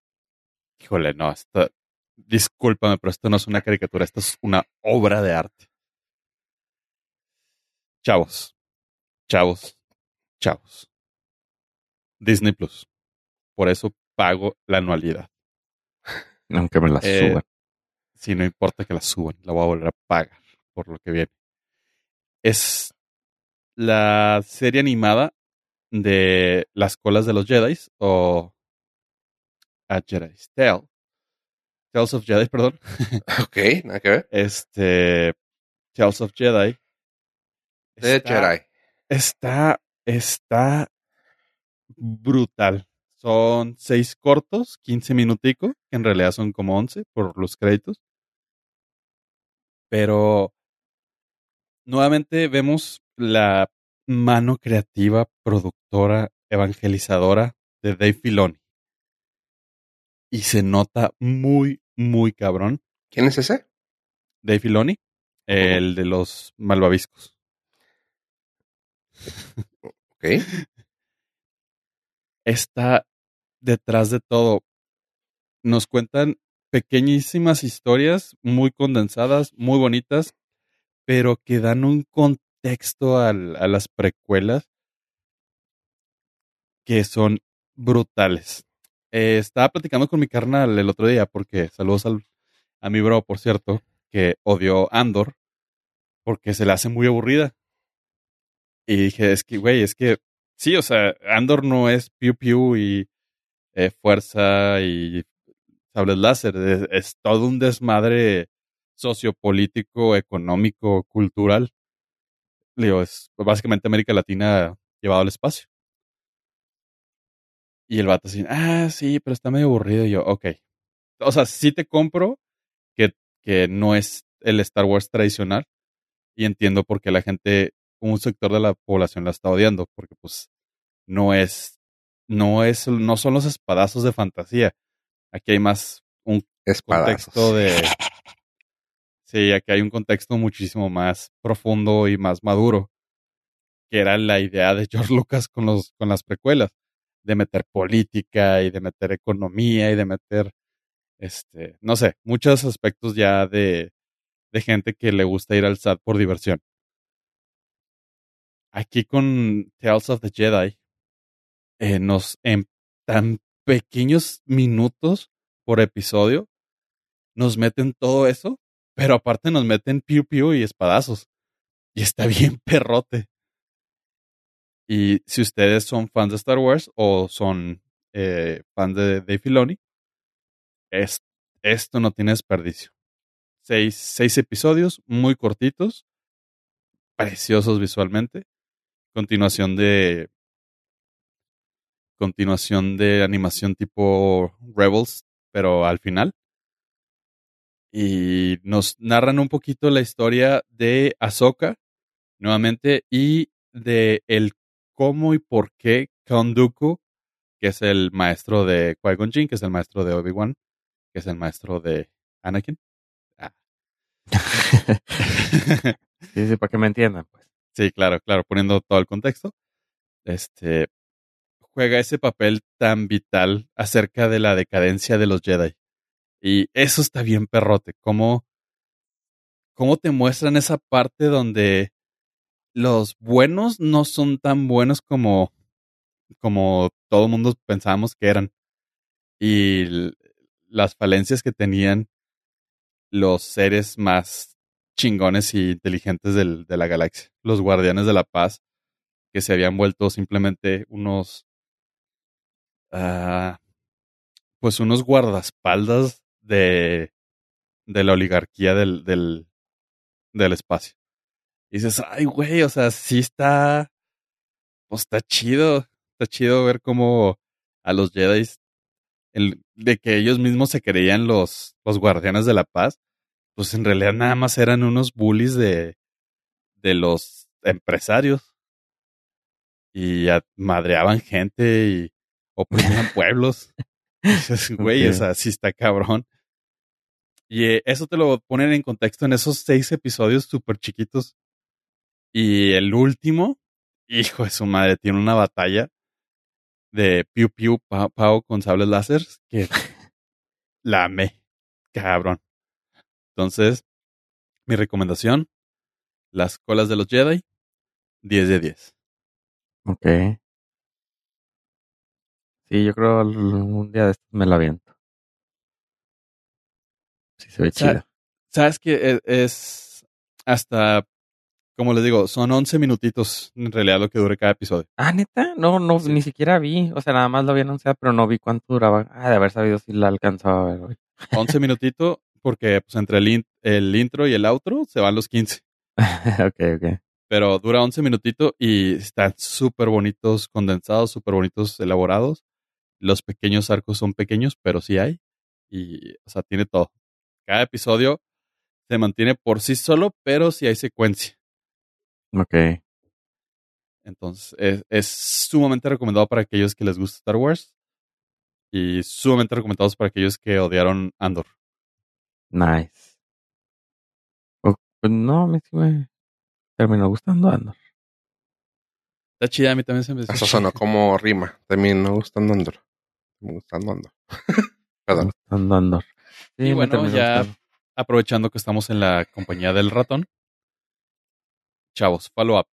Híjole, no, esta, discúlpame, pero esto no es una caricatura, esto es una obra de arte. Chavos, chavos, chavos. Disney Plus. Por eso pago la anualidad. Aunque me la Eh, suban. Si no importa que la suban, la voy a volver a pagar por lo que viene. Es la serie animada de las colas de los Jedi o A Jedi's Tale. Tales of Jedi, perdón. Ok, nada que ver. Este Tales of Jedi. De está- Jedi. Está, está brutal. Son seis cortos, 15 minuticos, que en realidad son como 11 por los créditos. Pero nuevamente vemos la mano creativa, productora, evangelizadora de Dave Filoni. Y se nota muy, muy cabrón. ¿Quién es ese? Dave Filoni, el de los malvaviscos. Ok. está detrás de todo. Nos cuentan pequeñísimas historias muy condensadas, muy bonitas, pero que dan un contexto a las precuelas que son brutales. Eh, estaba platicando con mi carnal el otro día porque saludos al- a mi bro, por cierto, que odió Andor porque se le hace muy aburrida. Y dije, es que, güey, es que sí, o sea, Andor no es piu piu y eh, fuerza y sables láser. Es todo un desmadre sociopolítico, económico, cultural. Le Digo, es básicamente América Latina llevado al espacio. Y el vato así, ah, sí, pero está medio aburrido. Y yo, ok. O sea, sí te compro que, que no es el Star Wars tradicional. Y entiendo por qué la gente, un sector de la población la está odiando. Porque pues no es, no es, no son los espadazos de fantasía. Aquí hay más un Espadazos. contexto de. Sí, aquí hay un contexto muchísimo más profundo y más maduro. Que era la idea de George Lucas con los, con las precuelas. De meter política y de meter economía y de meter este, no sé, muchos aspectos ya de, de gente que le gusta ir al SAT por diversión. Aquí con Tales of the Jedi, eh, nos en tan pequeños minutos por episodio, nos meten todo eso, pero aparte nos meten piu piu y espadazos. Y está bien perrote. Y si ustedes son fans de Star Wars o son eh, fans de Dave Filoni, es, esto no tiene desperdicio. Seis, seis episodios muy cortitos, preciosos visualmente. Continuación de continuación de animación tipo Rebels, pero al final. Y nos narran un poquito la historia de Ahsoka, nuevamente, y de el cómo y por qué Count Dooku, que es el maestro de Qui-Gon Jinn, que es el maestro de Obi-Wan, que es el maestro de Anakin. Ah. Sí, sí, para que me entiendan, pues. Sí, claro, claro, poniendo todo el contexto. Este juega ese papel tan vital acerca de la decadencia de los Jedi. Y eso está bien perrote. Cómo, cómo te muestran esa parte donde los buenos no son tan buenos como, como todo el mundo pensábamos que eran. Y las falencias que tenían los seres más chingones y inteligentes del- de la galaxia. Los guardianes de la paz, que se habían vuelto simplemente unos... ah, pues unos guardaespaldas de de la oligarquía del, del, del espacio. Y dices, ay, güey, o sea, sí está, pues está chido, está chido ver cómo a los Jedi, el, de que ellos mismos se creían los, los guardianes de la paz, pues en realidad nada más eran unos bullies de, de los empresarios. Y madreaban gente y oprimían pueblos. Y dices, güey, o sea, sí está cabrón. Y eh, eso te lo ponen en contexto en esos seis episodios súper chiquitos. Y el último, hijo de su madre, tiene una batalla de Piu Piu Pau, Pau con sables láser que la amé, cabrón. Entonces, mi recomendación, las colas de los Jedi, 10 de 10. Ok. Sí, yo creo un día de estos me la aviento. Sí, se ve chido. Sabes que es, es hasta, como les digo, son 11 minutitos en realidad lo que dure cada episodio. Ah, neta, no, no, Sí. ni siquiera vi. O sea, nada más lo vi anunciado, pero no vi cuánto duraba. Ah, de haber sabido si la alcanzaba a ver hoy. 11 minutitos porque pues, entre el, in- el intro y el outro se van los 15. ok, ok. pero dura 11 minutitos y están súper bonitos, condensados, súper bonitos, elaborados. Los pequeños arcos son pequeños, pero sí hay. Y, o sea, tiene todo. Cada episodio se mantiene por sí solo, pero sí hay secuencia. Ok. Entonces, es, es sumamente recomendado para aquellos que les gusta Star Wars. Y sumamente recomendados para aquellos que odiaron Andor. Nice. O- pues no, a mí sí me terminó gustando Andor. Está chida, a mí también se me Eso sonó como rima. También me gustan Andor. Me gustan Andor. Perdón. Gustando Andor. Sí, Y bueno, ya- gustando. Aprovechando que estamos en la compañía del ratón. Chavos, follow up.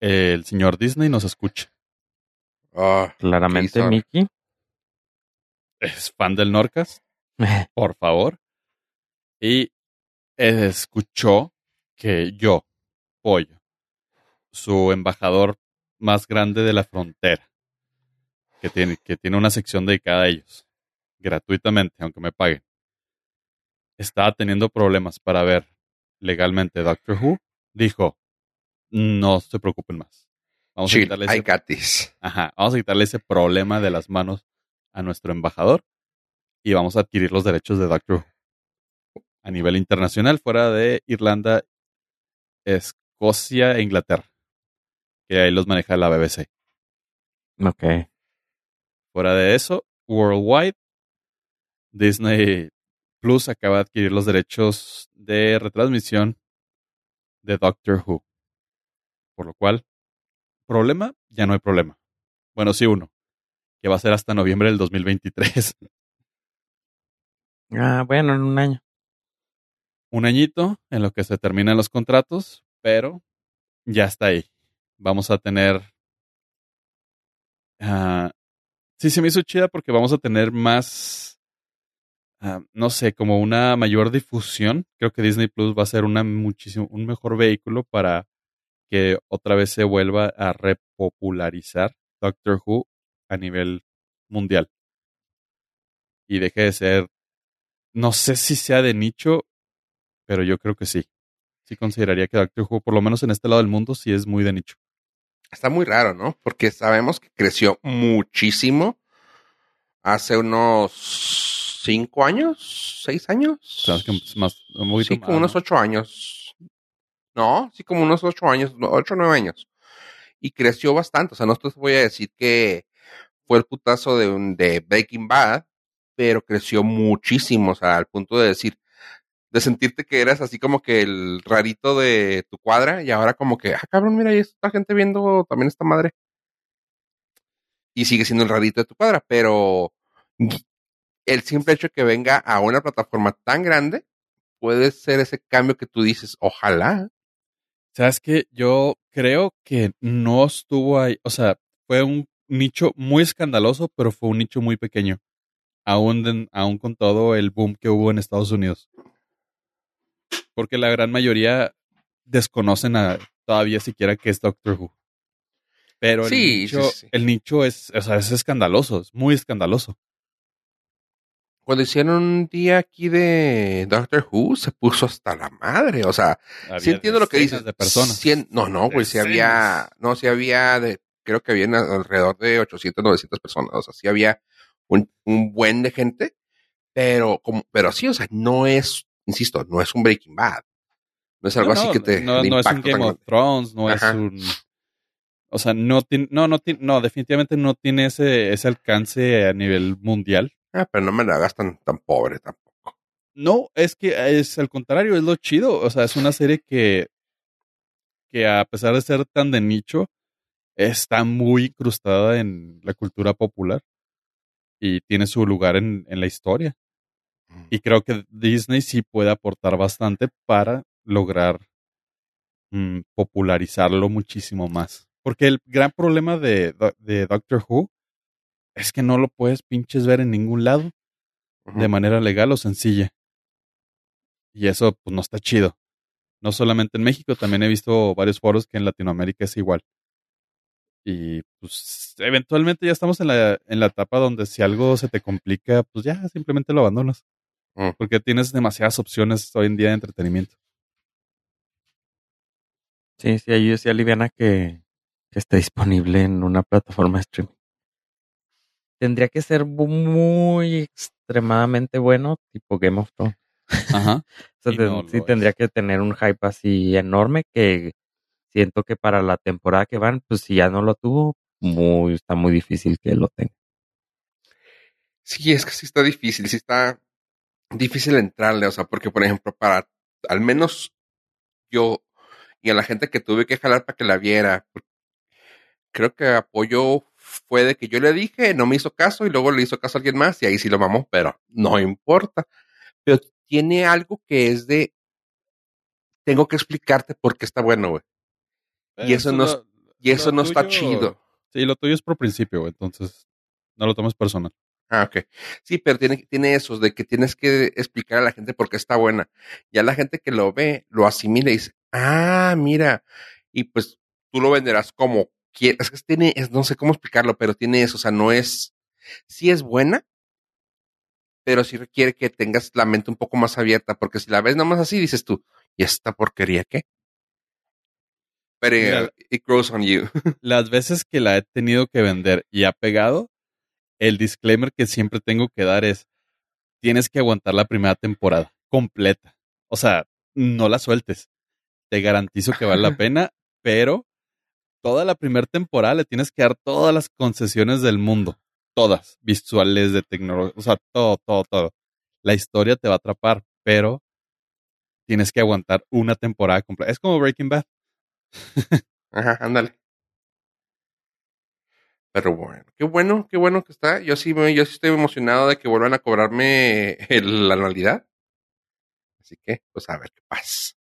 El señor Disney nos escucha. Ah, Claramente. Mickey. Es fan del Norcas, por favor. Y escuchó que yo, Pollo, su embajador más grande de la frontera, que tiene, que tiene una sección dedicada a ellos, gratuitamente, aunque me paguen, estaba teniendo problemas para ver legalmente Doctor Who, dijo, no se preocupen más. Vamos a quitarle ese. Ajá, vamos a quitarle ese problema de las manos a nuestro embajador y vamos a adquirir los derechos de Doctor Who a nivel internacional, fuera de Irlanda, Escocia e Inglaterra, que ahí los maneja la BBC. ok. Fuera de eso, Worldwide, Disney Plus acaba de adquirir los derechos de retransmisión de Doctor Who. Por lo cual, problema, ya no hay problema. Bueno, sí uno, que va a ser hasta noviembre del 2023. Ah, bueno, en un año. un añito en lo que se terminan los contratos, pero ya está ahí. Vamos a tener... ah, sí, se me hizo chida porque vamos a tener más, ah, no sé, como una mayor difusión. Creo que Disney Plus va a ser una muchísimo, un mejor vehículo para que otra vez se vuelva a repopularizar Doctor Who a nivel mundial. Y deje de ser, no sé si sea de nicho, pero yo creo que sí. Sí consideraría que Doctor Who, por lo menos en este lado del mundo, sí es muy de nicho. Está muy raro, ¿no? Porque sabemos que creció muchísimo hace unos cinco años, seis años. Sabes que más, un poquito sí, más, como unos ¿no? ocho años. No, sí, como unos ocho años, ocho o nueve años. Y creció bastante. O sea, no te voy a decir que fue el putazo de, de Breaking Bad, pero creció muchísimo. O sea, al punto de decir, de sentirte que eras así como que el rarito de tu cuadra y ahora como que, ah, cabrón, mira, hay esta gente viendo también esta madre. Y sigue siendo el rarito de tu cuadra, pero el simple hecho de que venga a una plataforma tan grande puede ser ese cambio que tú dices, ojalá. Sabes que yo creo que no estuvo ahí. O sea, fue un nicho muy escandaloso, pero fue un nicho muy pequeño. Aún, aún con todo el boom que hubo en Estados Unidos. Porque la gran mayoría desconocen a, todavía siquiera que es Doctor Who. Pero el, Sí, nicho, sí, sí. el nicho es, o sea, es escandaloso, es muy escandaloso. Cuando hicieron un día aquí de Doctor Who, se puso hasta la madre. O sea, sí Había entiendo lo que dices. de personas. Cien- no, no, güey, sí había, no, sí había, de, creo que había alrededor de 800, 900 personas. O sea, sí había un, un buen de gente, pero, como, pero sí, o sea, no es, insisto, no es un Breaking Bad. No es algo No, así no, que te. No, no es un Game of Thrones, no Ajá. es un. O sea, no tiene, no, no tiene, no, definitivamente no tiene ese, ese alcance a nivel mundial. Ah, pero no me la hagas tan, tan pobre tampoco. No, es que es al contrario, es lo chido. O sea, es una serie que, que a pesar de ser tan de nicho, está muy incrustada en la cultura popular y tiene su lugar en, en la historia. Y creo que Disney sí puede aportar bastante para lograr mm, popularizarlo muchísimo más. Porque el gran problema de, de Doctor Who es que no lo puedes pinches ver en ningún lado de manera legal o sencilla. Y eso pues no está chido. No solamente en México, también he visto varios foros que en Latinoamérica es igual. Y pues eventualmente ya estamos en la, en la etapa donde si algo se te complica, pues ya simplemente lo abandonas. Mm. Porque tienes demasiadas opciones hoy en día de entretenimiento. Sí, sí, ahí sí aliviana que, que esté disponible en una plataforma de streaming. Tendría que ser muy extremadamente bueno, tipo Game of Thrones. Ajá. O sea, Y ten- no sí tendría es. que tener un hype así enorme que siento que para la temporada que van, pues si ya no lo tuvo, muy, está muy difícil que lo tenga. Sí, es que sí está difícil, sí está difícil entrarle, o sea, porque por ejemplo, para al menos yo y a la gente que tuve que jalar para que la viera, creo que apoyo fue de que yo le dije, no me hizo caso y luego le hizo caso a alguien más y ahí sí lo mamó, pero no importa. Pero tiene algo que es de, tengo que explicarte por qué está bueno, güey. Y eso no lo- Y eso no está chido. Sí, lo tuyo es por principio, güey, entonces no lo tomes personal. Ah, ok. Sí, pero tiene, tiene eso de que tienes que explicar a la gente por qué está buena. Ya la gente que lo ve, lo asimila y dice, ah, mira. Y pues tú lo venderás como Es que tiene, es, no sé cómo explicarlo, pero tiene eso. O sea, no es, sí es buena, pero sí requiere que tengas la mente un poco más abierta, porque si la ves nomás así, dices tú, ¿y esta porquería qué? Pero Mira. it grows on you. Las veces que la he tenido que vender y ha pegado, el disclaimer que siempre tengo que dar es, tienes que aguantar la primera temporada completa. O sea, no la sueltes. Te garantizo que vale la pena, pero toda la primera temporada le tienes que dar todas las concesiones del mundo. Todas. Visuales, de tecnología, o sea, todo, todo, todo. La historia te va a atrapar, pero tienes que aguantar una temporada completa. Es como Breaking Bad. Ajá, ándale. Pero bueno, qué bueno, qué bueno que está. Yo sí, yo sí estoy emocionado de que vuelvan a cobrarme la anualidad. Así que, pues a ver qué pasa.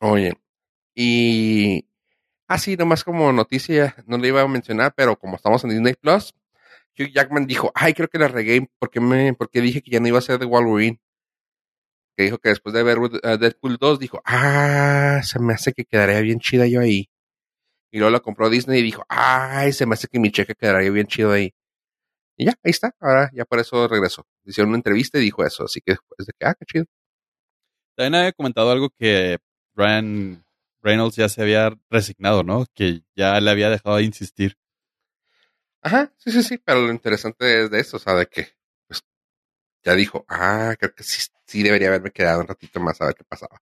Oye, y así nomás como noticia, no le iba a mencionar, pero como estamos en Disney Plus, Hugh Jackman dijo, ay, creo que la regué porque me, porque dije que ya no iba a ser de Wolverine. Que dijo que después de ver uh, Deadpool 2, dijo, ah, se me hace que quedaría bien chida yo ahí. Y luego la compró Disney y dijo, ay, se me hace que mi cheque quedaría bien chido ahí. Y ya, ahí está. Ahora ya por eso regresó. Hicieron una entrevista y dijo eso. Así que después de que, ah, qué chido. También había comentado algo que Ryan Reynolds ya se había resignado, ¿no? Que ya le había dejado de insistir. Ajá, sí, sí, sí. Pero lo interesante es de eso, o sea, de que, pues, ya dijo, ah, creo que sí, sí debería haberme quedado un ratito más a ver qué pasaba.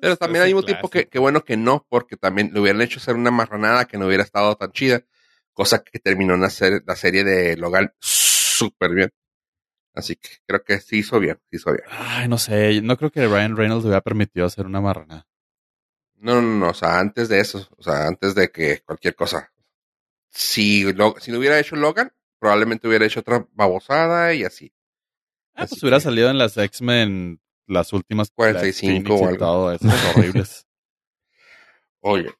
Pero también al mismo tiempo que, que bueno que no, porque también le hubieran hecho hacer una marranada que no hubiera estado tan chida, cosa que terminó una ser- la serie de Logan súper bien. Así que creo que sí hizo bien, sí hizo bien. Ay, no sé, no creo que Ryan Reynolds le hubiera permitido hacer una marranada. No, no, no, o sea, antes de eso, o sea, antes de que cualquier cosa. Si, lo, si no hubiera hecho Logan, probablemente hubiera hecho otra babosada y así. Ah, Así pues hubiera que- salido en las X-Men, las últimas 45 las o algo. esas horribles. Oye,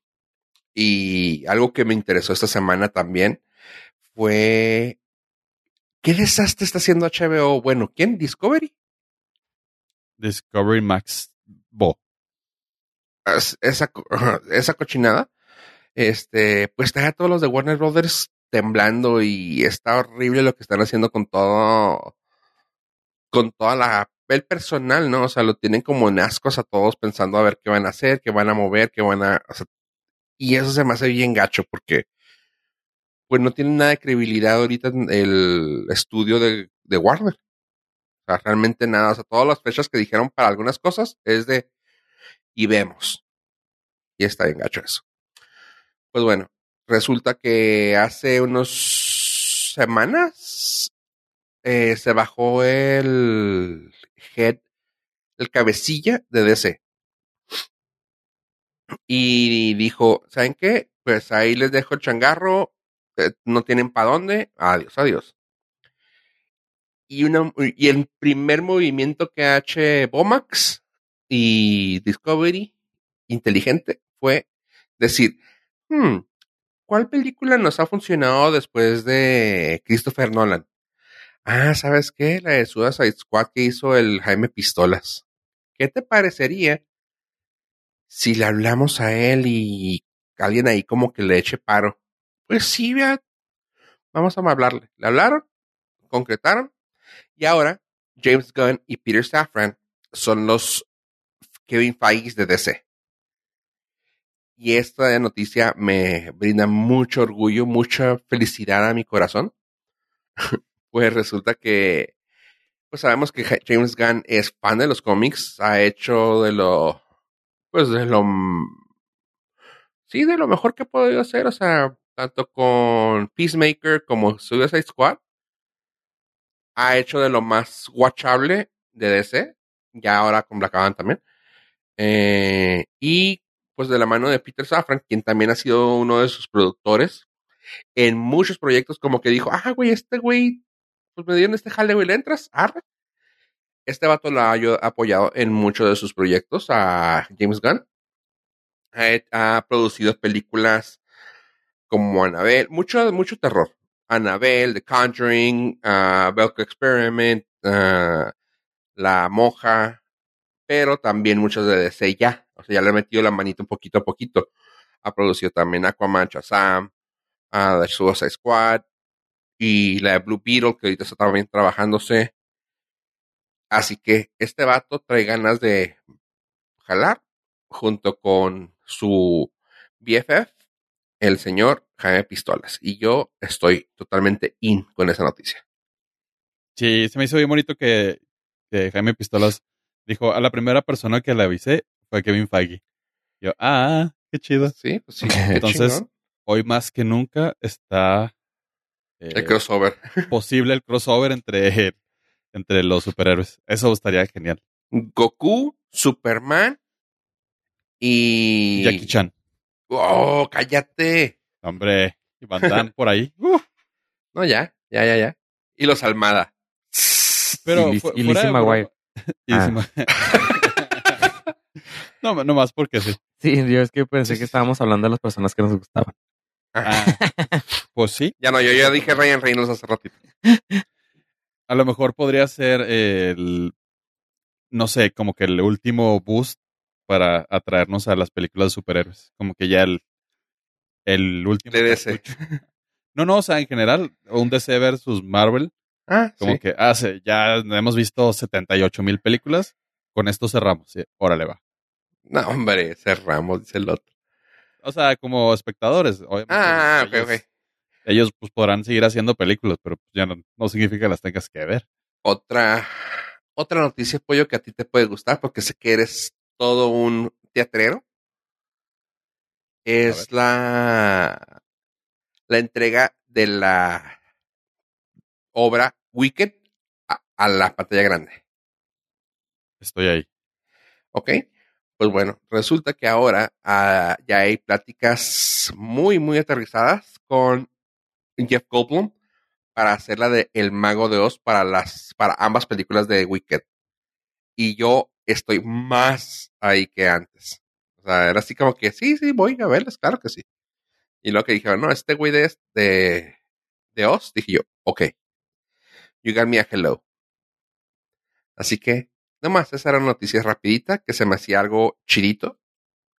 y algo que me interesó esta semana también fue ¿qué desastre está haciendo HBO? Bueno, ¿quién? Discovery. Discovery Max Bo. Es- Esa, esa cochinada. Este, pues trae a todos los de Warner Brothers temblando y está horrible lo que están haciendo con todo, con toda la, el personal, ¿no? O sea, lo tienen como en ascos a todos pensando a ver qué van a hacer, qué van a mover, qué van a, y eso se me hace bien gacho porque, pues no tiene nada de credibilidad ahorita en el estudio de, de Warner. O sea, realmente nada. O sea, todas las fechas que dijeron para algunas cosas es de, y vemos. Y está bien gacho eso. Pues bueno, resulta que hace unos semanas eh, se bajó el head, el cabecilla de DC. Y dijo, ¿saben qué? Pues ahí les dejo el changarro, eh, no tienen para dónde, adiós, adiós. Y, una, y el primer movimiento que ha hecho Bomax y Discovery inteligente fue decir, hmm, ¿cuál película nos ha funcionado después de Christopher Nolan? Ah, ¿sabes qué? La de Suicide Squad que hizo el Jaime Pistolas. ¿Qué te parecería si le hablamos a él y alguien ahí como que le eche paro? Pues sí, vea, vamos a hablarle. Le hablaron, concretaron, y ahora James Gunn y Peter Safran son los Kevin Feige de DC. Y esta noticia me brinda mucho orgullo, mucha felicidad a mi corazón. pues resulta que, pues sabemos que James Gunn es fan de los cómics, ha hecho de lo, pues de lo, sí, de lo mejor que ha podido hacer, o sea, tanto con Peacemaker como Suicide Squad, ha hecho de lo más watchable de DC, ya ahora con Black Adam también. Eh, y pues de la mano de Peter Safran, quien también ha sido uno de sus productores en muchos proyectos, como que dijo, ah, güey, este güey, pues me dieron este jale, güey, ¿le entras? Arre. Este vato lo ha apoyado en muchos de sus proyectos a James Gunn. Ha, producido películas como Annabelle, mucho, mucho terror. Annabelle, The Conjuring, uh, Belko Experiment, uh, La Moja, pero también muchos de DC ya. O sea, ya le ha metido la manita un poquito a poquito. Ha producido también Aquaman, Shazam, uh, The Suicide Squad y la de Blue Beetle, que ahorita está también trabajándose. Así que este vato trae ganas de jalar junto con su BFF, el señor Jaime Pistolas. Y yo estoy totalmente in con esa noticia. Sí, se me hizo bien bonito que Jaime Pistolas dijo a la primera persona que le avisé fue Kevin Feige. Yo, ah, qué chido. Sí, pues sí. Entonces, chingón. hoy más que nunca está eh, el crossover. Posible el crossover entre, entre los superhéroes. Eso estaría genial. Goku, Superman y. Jackie Chan. Oh, cállate. Hombre, y Van Damme por ahí. Uh. No, ya, ya, ya, ya. Y los Almada. Pero y, y Lizzie Ah. no, no más porque sí. Sí, yo es que pensé que estábamos hablando de las personas que nos gustaban. Ah, pues sí. Ya no, yo ya dije Ryan Reynolds hace ratito. A lo mejor podría ser el, no sé, como que el último boost para atraernos a las películas de superhéroes. Como que ya el, el último. De DC. No, no, o sea, en general, un DC versus Marvel. Ah, Como sí. que, ah, sí, ya hemos visto 78 mil películas. Con esto cerramos. Sí, órale, va. No, hombre, cerramos, dice el otro. O sea, como espectadores, obviamente. Ah, ok, ellos, ok. ellos, pues podrán seguir haciendo películas, pero ya no, no significa que las tengas que ver. Otra, otra noticia, pollo, que a ti te puede gustar, porque sé que eres todo un teatrero. Es la, la entrega de la obra Wicked a, a la pantalla grande. Estoy ahí. ¿Ok? Pues bueno, resulta que ahora uh, ya hay pláticas muy, muy aterrizadas con Jeff Goldblum para hacer la de El Mago de Oz para las, para ambas películas de Wicked. Y yo estoy más ahí que antes. O sea, era así como que, sí, sí, voy a verlas, claro que sí. Y lo que dijeron, no, este güey de, de, de Oz, dije yo, ok. You got me a hello. Así que, nomás, esa era una noticia rapidita que se me hacía algo chidito.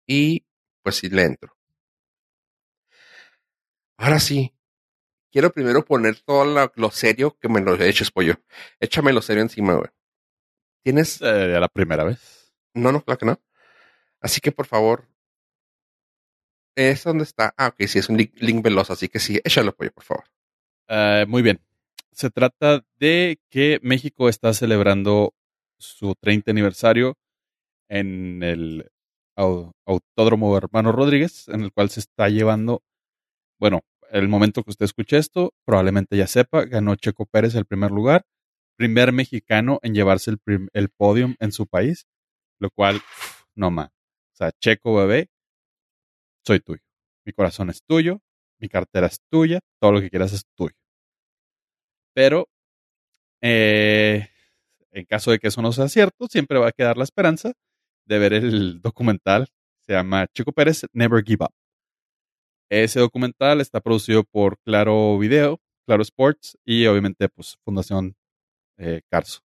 Y pues sí le entro. Ahora sí, quiero primero poner todo lo serio que me lo eches, pollo. Échame lo serio encima, güey. ¿Tienes? Sería la primera vez. No, no, claro que no. Así que, por favor. ¿Es donde está? Ah, ok, sí, es un link, link veloz, así que sí, échalo, pollo, por favor. Eh, muy bien. Se trata de que México está celebrando su 30 aniversario en el au- Autódromo Hermano Rodríguez, en el cual se está llevando, bueno, el momento que usted escuche esto, probablemente ya sepa, ganó Checo Pérez el primer lugar, primer mexicano en llevarse el, el podium en su país, lo cual, no más. O sea, Checo bebé, soy tuyo. Mi corazón es tuyo, mi cartera es tuya, todo lo que quieras es tuyo. Pero, eh, en caso de que eso no sea cierto, siempre va a quedar la esperanza de ver el documental. Se llama Chico Pérez Never Give Up. Ese documental está producido por Claro Video, Claro Sports y obviamente pues Fundación eh, Carso.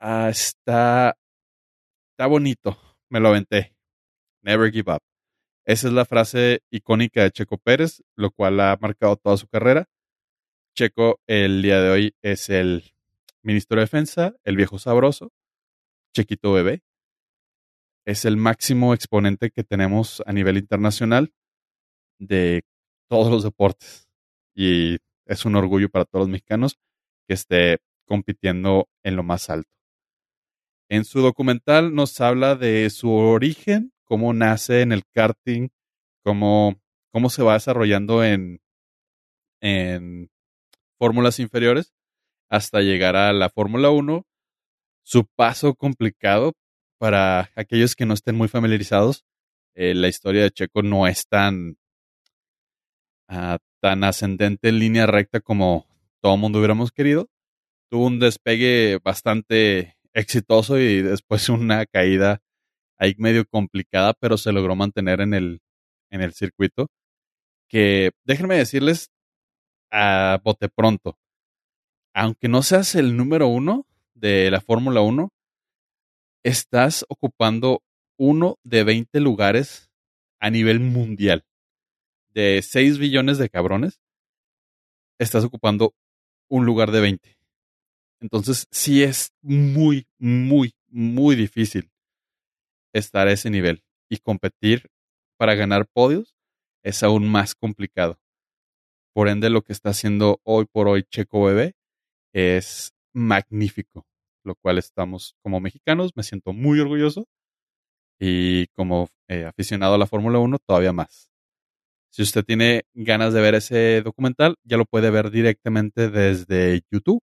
Ah, está, está bonito. Me lo aventé. Never give up. Esa es la frase icónica de Checo Pérez, lo cual ha marcado toda su carrera. Checo el día de hoy es el ministro de Defensa, el viejo sabroso, Chequito Bebé. Es el máximo exponente que tenemos a nivel internacional de todos los deportes. Y es un orgullo para todos los mexicanos que esté compitiendo en lo más alto. En su documental nos habla de su origen, cómo nace en el karting, cómo, cómo se va desarrollando en, en fórmulas inferiores hasta llegar a la Fórmula 1, su paso complicado para aquellos que no estén muy familiarizados. eh, la historia de Checo no es tan, ah, tan ascendente en línea recta como todo mundo hubiéramos querido. Tuvo un despegue bastante exitoso y después una caída ahí medio complicada, pero se logró mantener en el, en el circuito. Que déjenme decirles a bote pronto, aunque no seas el número uno de la Fórmula 1, estás ocupando uno de 20 lugares a nivel mundial. De 6 billones de cabrones, estás ocupando un lugar de 20. Entonces, sí es muy, muy, muy difícil estar a ese nivel y competir para ganar podios es aún más complicado. Por ende, lo que está haciendo hoy por hoy Checo Bebé es magnífico, lo cual estamos como mexicanos, me siento muy orgulloso y como eh, aficionado a la Fórmula 1 todavía más. Si usted tiene ganas de ver ese documental, ya lo puede ver directamente desde YouTube,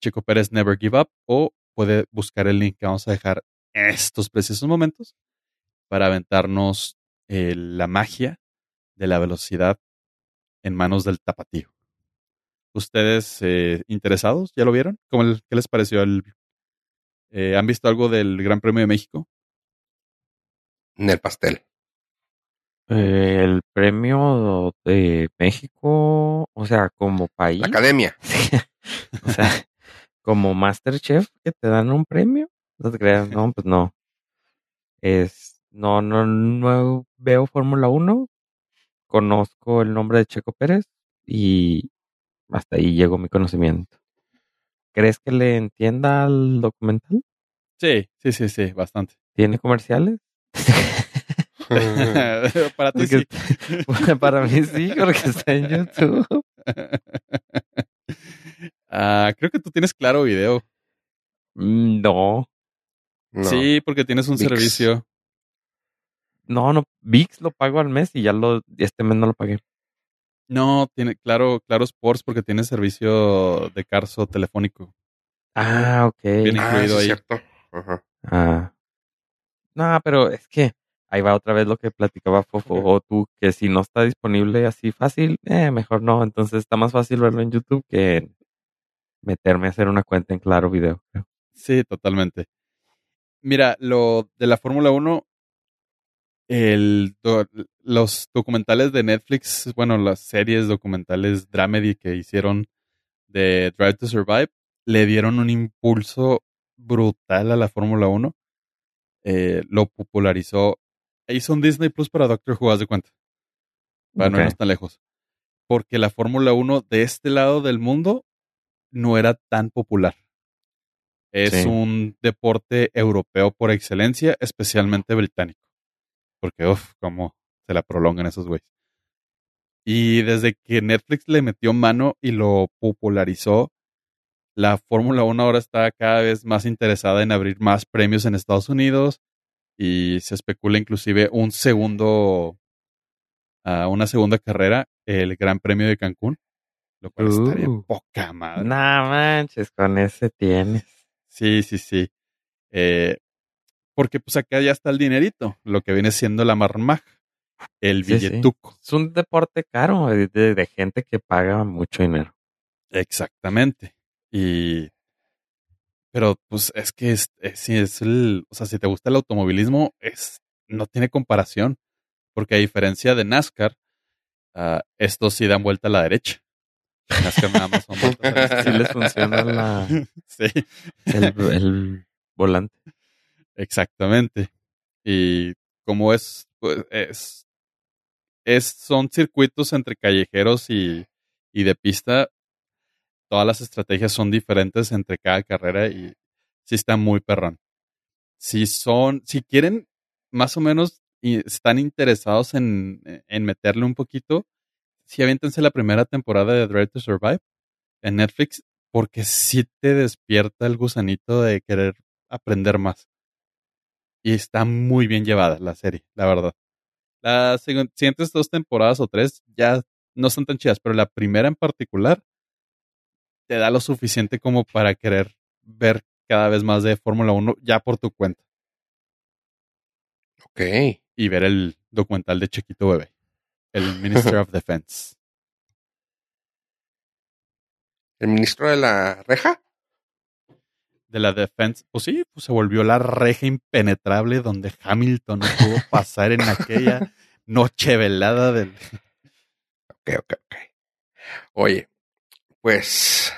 Checo Pérez Never Give Up, o puede buscar el link que vamos a dejar en estos precisos momentos para aventarnos eh, la magia de la velocidad en manos del tapatío. ¿Ustedes eh, interesados? ¿Ya lo vieron? ¿Cómo el- ¿Qué les pareció? El, eh, ¿Han visto algo del Gran Premio de México? En el pastel. Eh, el premio de México, o sea, como país. La academia. o sea, como Masterchef que te dan un premio. No te creas, no, pues no. Es, no, no, no veo Fórmula 1. Conozco el nombre de Checo Pérez y hasta ahí llegó mi conocimiento. ¿Crees que le entienda al documental? Sí, sí, sí, sí, bastante. ¿Tiene comerciales? Para ti sí. Para mí sí, porque está en YouTube. Ah, creo que tú tienes claro video. Mm, No, No. Sí, porque tienes un VIX. servicio. No, no. VIX lo pago al mes y ya lo, este mes no lo pagué. No, tiene claro, claro Sports porque tiene servicio de carso telefónico. Ah, ok. Viene Ah, incluido ahí. cierto. Ajá. Ah. No, pero es que ahí va otra vez lo que platicaba Fofo o tú, que si no está disponible así fácil, eh, mejor no. Entonces está más fácil verlo en YouTube que meterme a hacer una cuenta en Claro Video. creo. Sí, totalmente. Mira, lo de la Fórmula 1, el, do- los documentales de Netflix, bueno, las series documentales Dramedy que hicieron de Drive to Survive, le dieron un impulso brutal a la Fórmula 1. Eh, lo popularizó. Hizo un Disney Plus para Doctor Who, haz de cuenta. para no irnos tan lejos. Porque la Fórmula 1 de este lado del mundo no era tan popular. Es Sí. un deporte europeo por excelencia, especialmente británico. Porque, uff, cómo se la prolongan esos güeyes. Y desde que Netflix le metió mano y lo popularizó, la Fórmula 1 ahora está cada vez más interesada en abrir más premios en Estados Unidos y se especula inclusive un segundo, ah, una segunda carrera, el Gran Premio de Cancún, lo cual estaría Uh. poca madre. No manches, con ese tienes. Sí, sí, sí. Eh, porque pues acá ya está el dinerito, lo que viene siendo la marmaj, el Sí, sí. billetuco. Es un deporte caro de, de- de gente que paga mucho dinero. Exactamente. Y. Pero, pues, es que es, es- sí, es el. O sea, si te gusta el automovilismo, es. No tiene comparación. Porque a diferencia de NASCAR, ah, estos sí dan vuelta a la derecha. NASCAR nada más son vueltas a la Sí les funciona la, Sí, el, el volante. Exactamente. Y como es, pues, es, es, son circuitos entre callejeros y, y de pista, todas las estrategias son diferentes entre cada carrera y sí está muy perrón. Si son, si quieren más o menos y están interesados en, en meterle un poquito, sí aviéntense la primera temporada de Drive to Survive en Netflix, porque sí te despierta el gusanito de querer aprender más. Y está muy bien llevada la serie, la verdad. Las siguientes dos temporadas o tres ya no son tan chidas, pero la primera en particular te da lo suficiente como para querer ver cada vez más de Fórmula 1 ya por tu cuenta Ok. y ver el documental de Chiquito Bebé, el Minister of Defense. ¿El ministro de la reja? De la Defense, pues sí, pues se volvió la reja impenetrable donde Hamilton no pudo pasar en aquella noche velada del... Ok, ok, ok. Oye, pues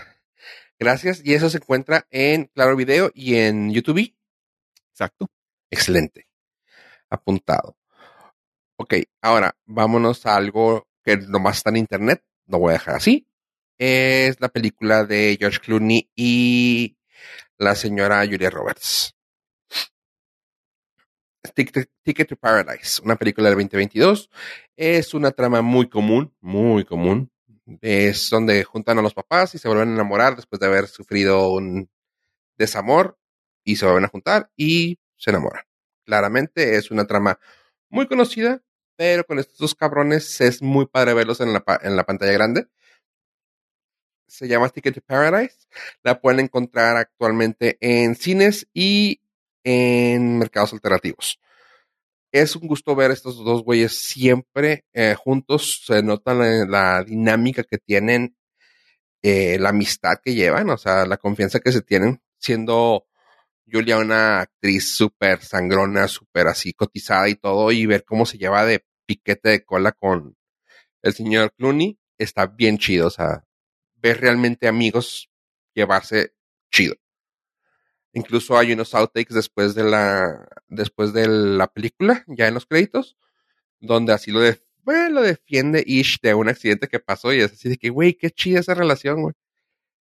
gracias. Y eso se encuentra en Claro Video y en YouTube. Exacto. Excelente. Apuntado. Ok, ahora vámonos a algo que nomás está en internet. No voy a dejar así. Es la película de George Clooney y la señora Julia Roberts. Ticket, to Paradise, una película del 2022. Es una trama muy común, muy común. Es donde juntan a los papás y se vuelven a enamorar después de haber sufrido un desamor y se vuelven a juntar y se enamoran. Claramente es una trama muy conocida, pero con estos dos cabrones es muy padre verlos en la, en la pantalla grande. Se llama Ticket to Paradise. La pueden encontrar actualmente en cines y en mercados alternativos. Es un gusto ver estos dos güeyes siempre eh, juntos. Se nota la, dinámica que tienen, eh, la amistad que llevan, o sea, la confianza que se tienen, siendo Julia una actriz súper sangrona, súper así cotizada y todo, y ver cómo se lleva de piquete de cola con el señor Clooney, está bien chido, o sea, ver realmente amigos llevarse chido. Incluso hay unos outtakes después de la, después de la película, ya en los créditos, donde así lo, de, lo defiende Ish de un accidente que pasó y es así de que, güey, qué chida esa relación, güey.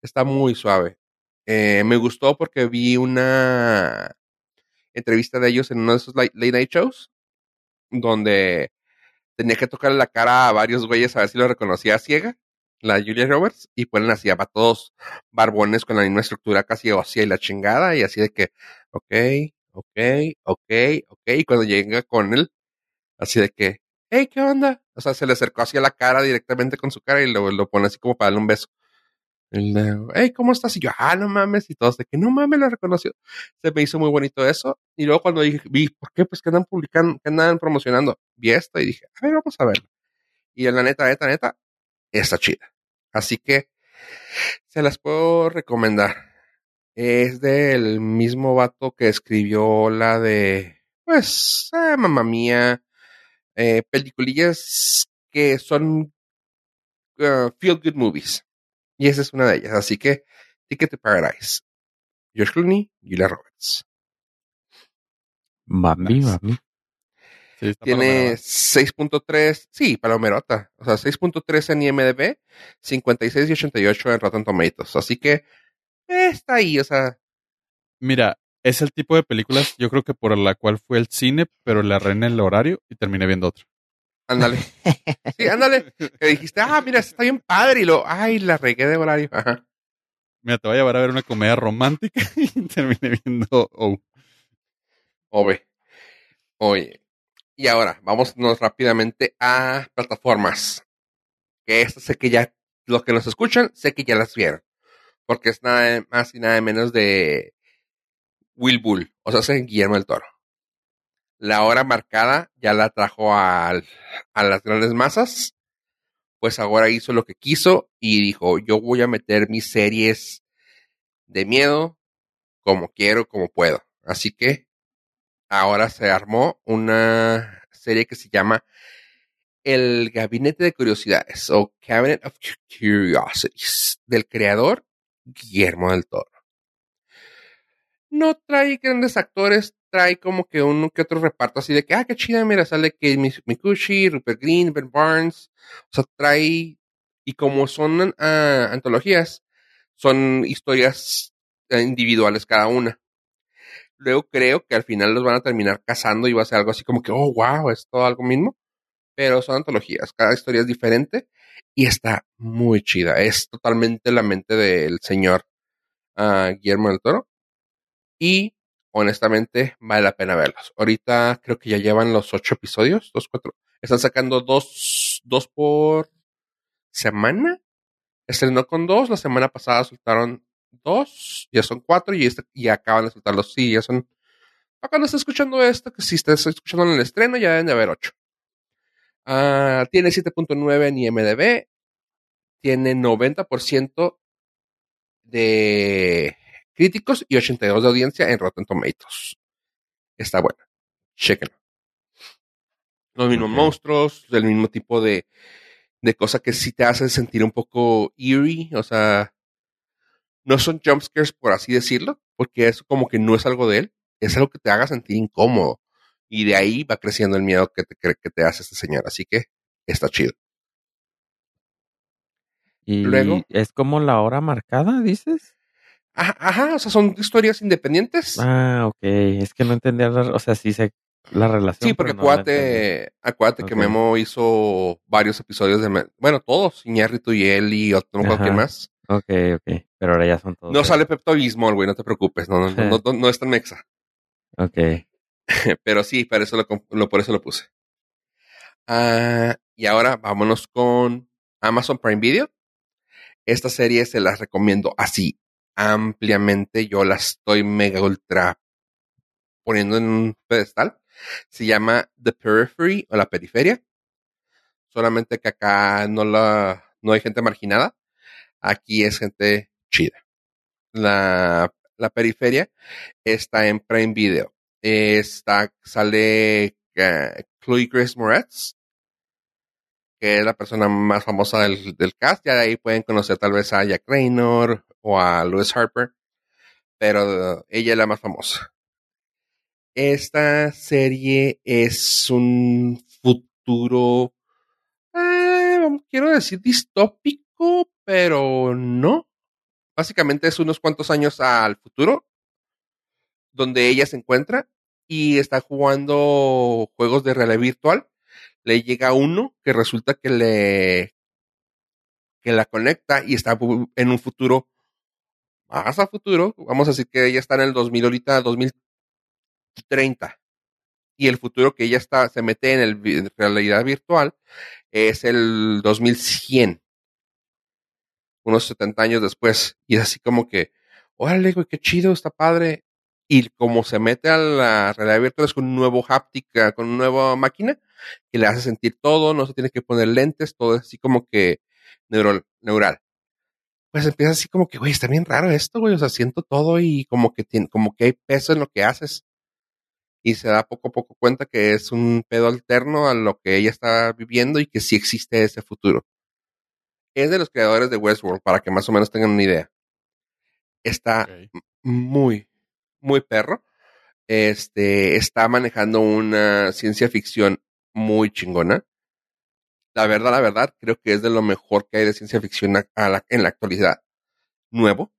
Está muy suave. Eh, me gustó porque vi una entrevista de ellos en uno de esos late, night shows, donde tenía que tocarle la cara a varios güeyes a ver si lo reconocía ciega, la Julia Roberts, y ponen así a todos barbones con la misma estructura casi ósea y la chingada, y así de que, ok, ok, ok, ok, y cuando llega con él, así de que, hey, ¿qué onda? O sea, se le acercó hacia la cara directamente con su cara y lo, lo pone así como para darle un beso. Y luego, hey, ¿cómo estás? Y yo, ah, no mames, y todos de que no mames, lo reconoció. Se me hizo muy bonito eso. Y luego cuando dije, vi, ¿por qué? Pues que andan publicando, que andan promocionando. Vi esto y dije, a ver, vamos a verlo. Y en la neta, neta, neta, está chida. Así que se las puedo recomendar. Es del mismo vato que escribió la de, pues, eh, mamá mía, eh, peliculillas que son uh, feel good movies. Y esa es una de ellas. Así que, Ticket to Paradise. George Clooney, Julia Roberts. Mami, Nice. mami. Sí, Tiene palomera. 6.3, sí, palomerota. O sea, 6.3 en IMDb, 56 y 88 en Rotten Tomatoes. Así que eh, está ahí, o sea, Mira, es el tipo de películas, yo creo que por la cual fue el cine, pero le arruiné el horario y terminé viendo otra. ándale. Sí, ándale. Que dijiste, ah, mira, está bien padre. Y lo, ay, la regué de horario. Ajá. Mira, te voy a llevar a ver una comedia romántica y terminé viendo Oh. Ove. Oye. Y ahora, vámonos rápidamente a plataformas. Que esto sé que ya, los que nos escuchan, sé que ya las vieron. Porque es nada más y nada menos de Will Bull, o sea, es Guillermo del Toro. La hora marcada ya la trajo a las grandes masas. Pues ahora hizo lo que quiso y dijo, yo voy a meter mis series de miedo como quiero, como puedo. Así que ahora se armó una serie que se llama El Gabinete de Curiosidades o Cabinet of Curiosities del creador Guillermo del Toro. No trae grandes actores, trae como que uno que otro reparto así de que, ah, qué chida, mira, sale que Mikushi, Rupert Green, Ben Barnes, o sea, trae, y como son ah, antologías, son historias eh, individuales cada una. Luego creo que al final los van a terminar casando y va a ser algo así como que, oh, wow, es todo algo mismo. Pero son antologías, cada historia es diferente y está muy chida. Es totalmente la mente del señor ah, Guillermo del Toro. Y honestamente vale la pena verlos. Ahorita creo que ya llevan los ocho episodios, dos, cuatro. Están sacando dos, dos por semana. Estrenó con dos, la semana pasada soltaron dos, ya son cuatro y, este- y acaban de soltar los sí, ya son. para Cuando estés escuchando esto, que si estás escuchando en el estreno, ya deben de haber ocho. Ah, tiene 7.9 en IMDb, tiene 90% de críticos y 82 de audiencia en Rotten Tomatoes. Está buena. Chequenlo. Los mismos monstruos, del mismo tipo de, de cosa que sí te hacen sentir un poco eerie, o sea, no son jumpscares por así decirlo, porque eso como que no es algo de él, es algo que te haga sentir incómodo. Y de ahí va creciendo el miedo que te, que que te hace este señor. Así que está chido. Y Luego. es como la hora marcada, dices. Ajá, ajá, o sea, son historias independientes. Ah, ok. Es que no entendía, la- o sea, sí sé la relación. Sí, porque pero no acuérdate, acuérdate que. Memo hizo varios episodios de... Bueno, todos, Iñárritu y él y otro, no más. Ok, ok. Pero ahora ya son todos. No sale Pepto Bismol, güey, no te preocupes, no, no, no, no, no es tan mexa. Ok. Pero sí, por eso lo, por eso lo puse. Ah, y ahora vámonos con Amazon Prime Video. Esta serie se las recomiendo así ampliamente. Yo la estoy mega ultra poniendo en un pedestal. Se llama The Periphery o la periferia. Solamente que acá no la, no hay gente marginada. Aquí es gente chida. La, la periferia está en Prime Video. Está, sale eh, Chloe Grace Moretz, que es la persona más famosa del, del cast. Ya de ahí pueden conocer tal vez a Jack Raynor o a Lewis Harper, pero ella es la más famosa. Esta serie es un futuro, eh, quiero decir distópico, pero no. Básicamente es unos cuantos años al futuro, donde ella se encuentra y está jugando juegos de realidad virtual. Le llega uno que resulta que le que la conecta y está en un futuro más a futuro. Vamos a decir que ella está en el 2000 ahorita 2030 y el futuro que ella está se mete en el en realidad virtual es el 2100 unos 70 años después y es así como que órale güey qué chido está padre y como se mete a la realidad virtual es con un nuevo háptica, con una nueva máquina que le hace sentir todo, no se tiene que poner lentes, todo es así como que neural, neural. Pues empieza así como que, güey, está bien raro esto, güey, o sea, siento todo y como que tiene, como que hay peso en lo que haces. Y se da poco a poco cuenta que es un pedo alterno a lo que ella está viviendo y que sí existe ese futuro. Es de los creadores de Westworld, para que más o menos tengan una idea. Está muy, muy perro. este, está manejando una ciencia ficción muy chingona. La verdad, la verdad, creo que es de lo mejor que hay de ciencia ficción a- a la- en la actualidad. Nuevo.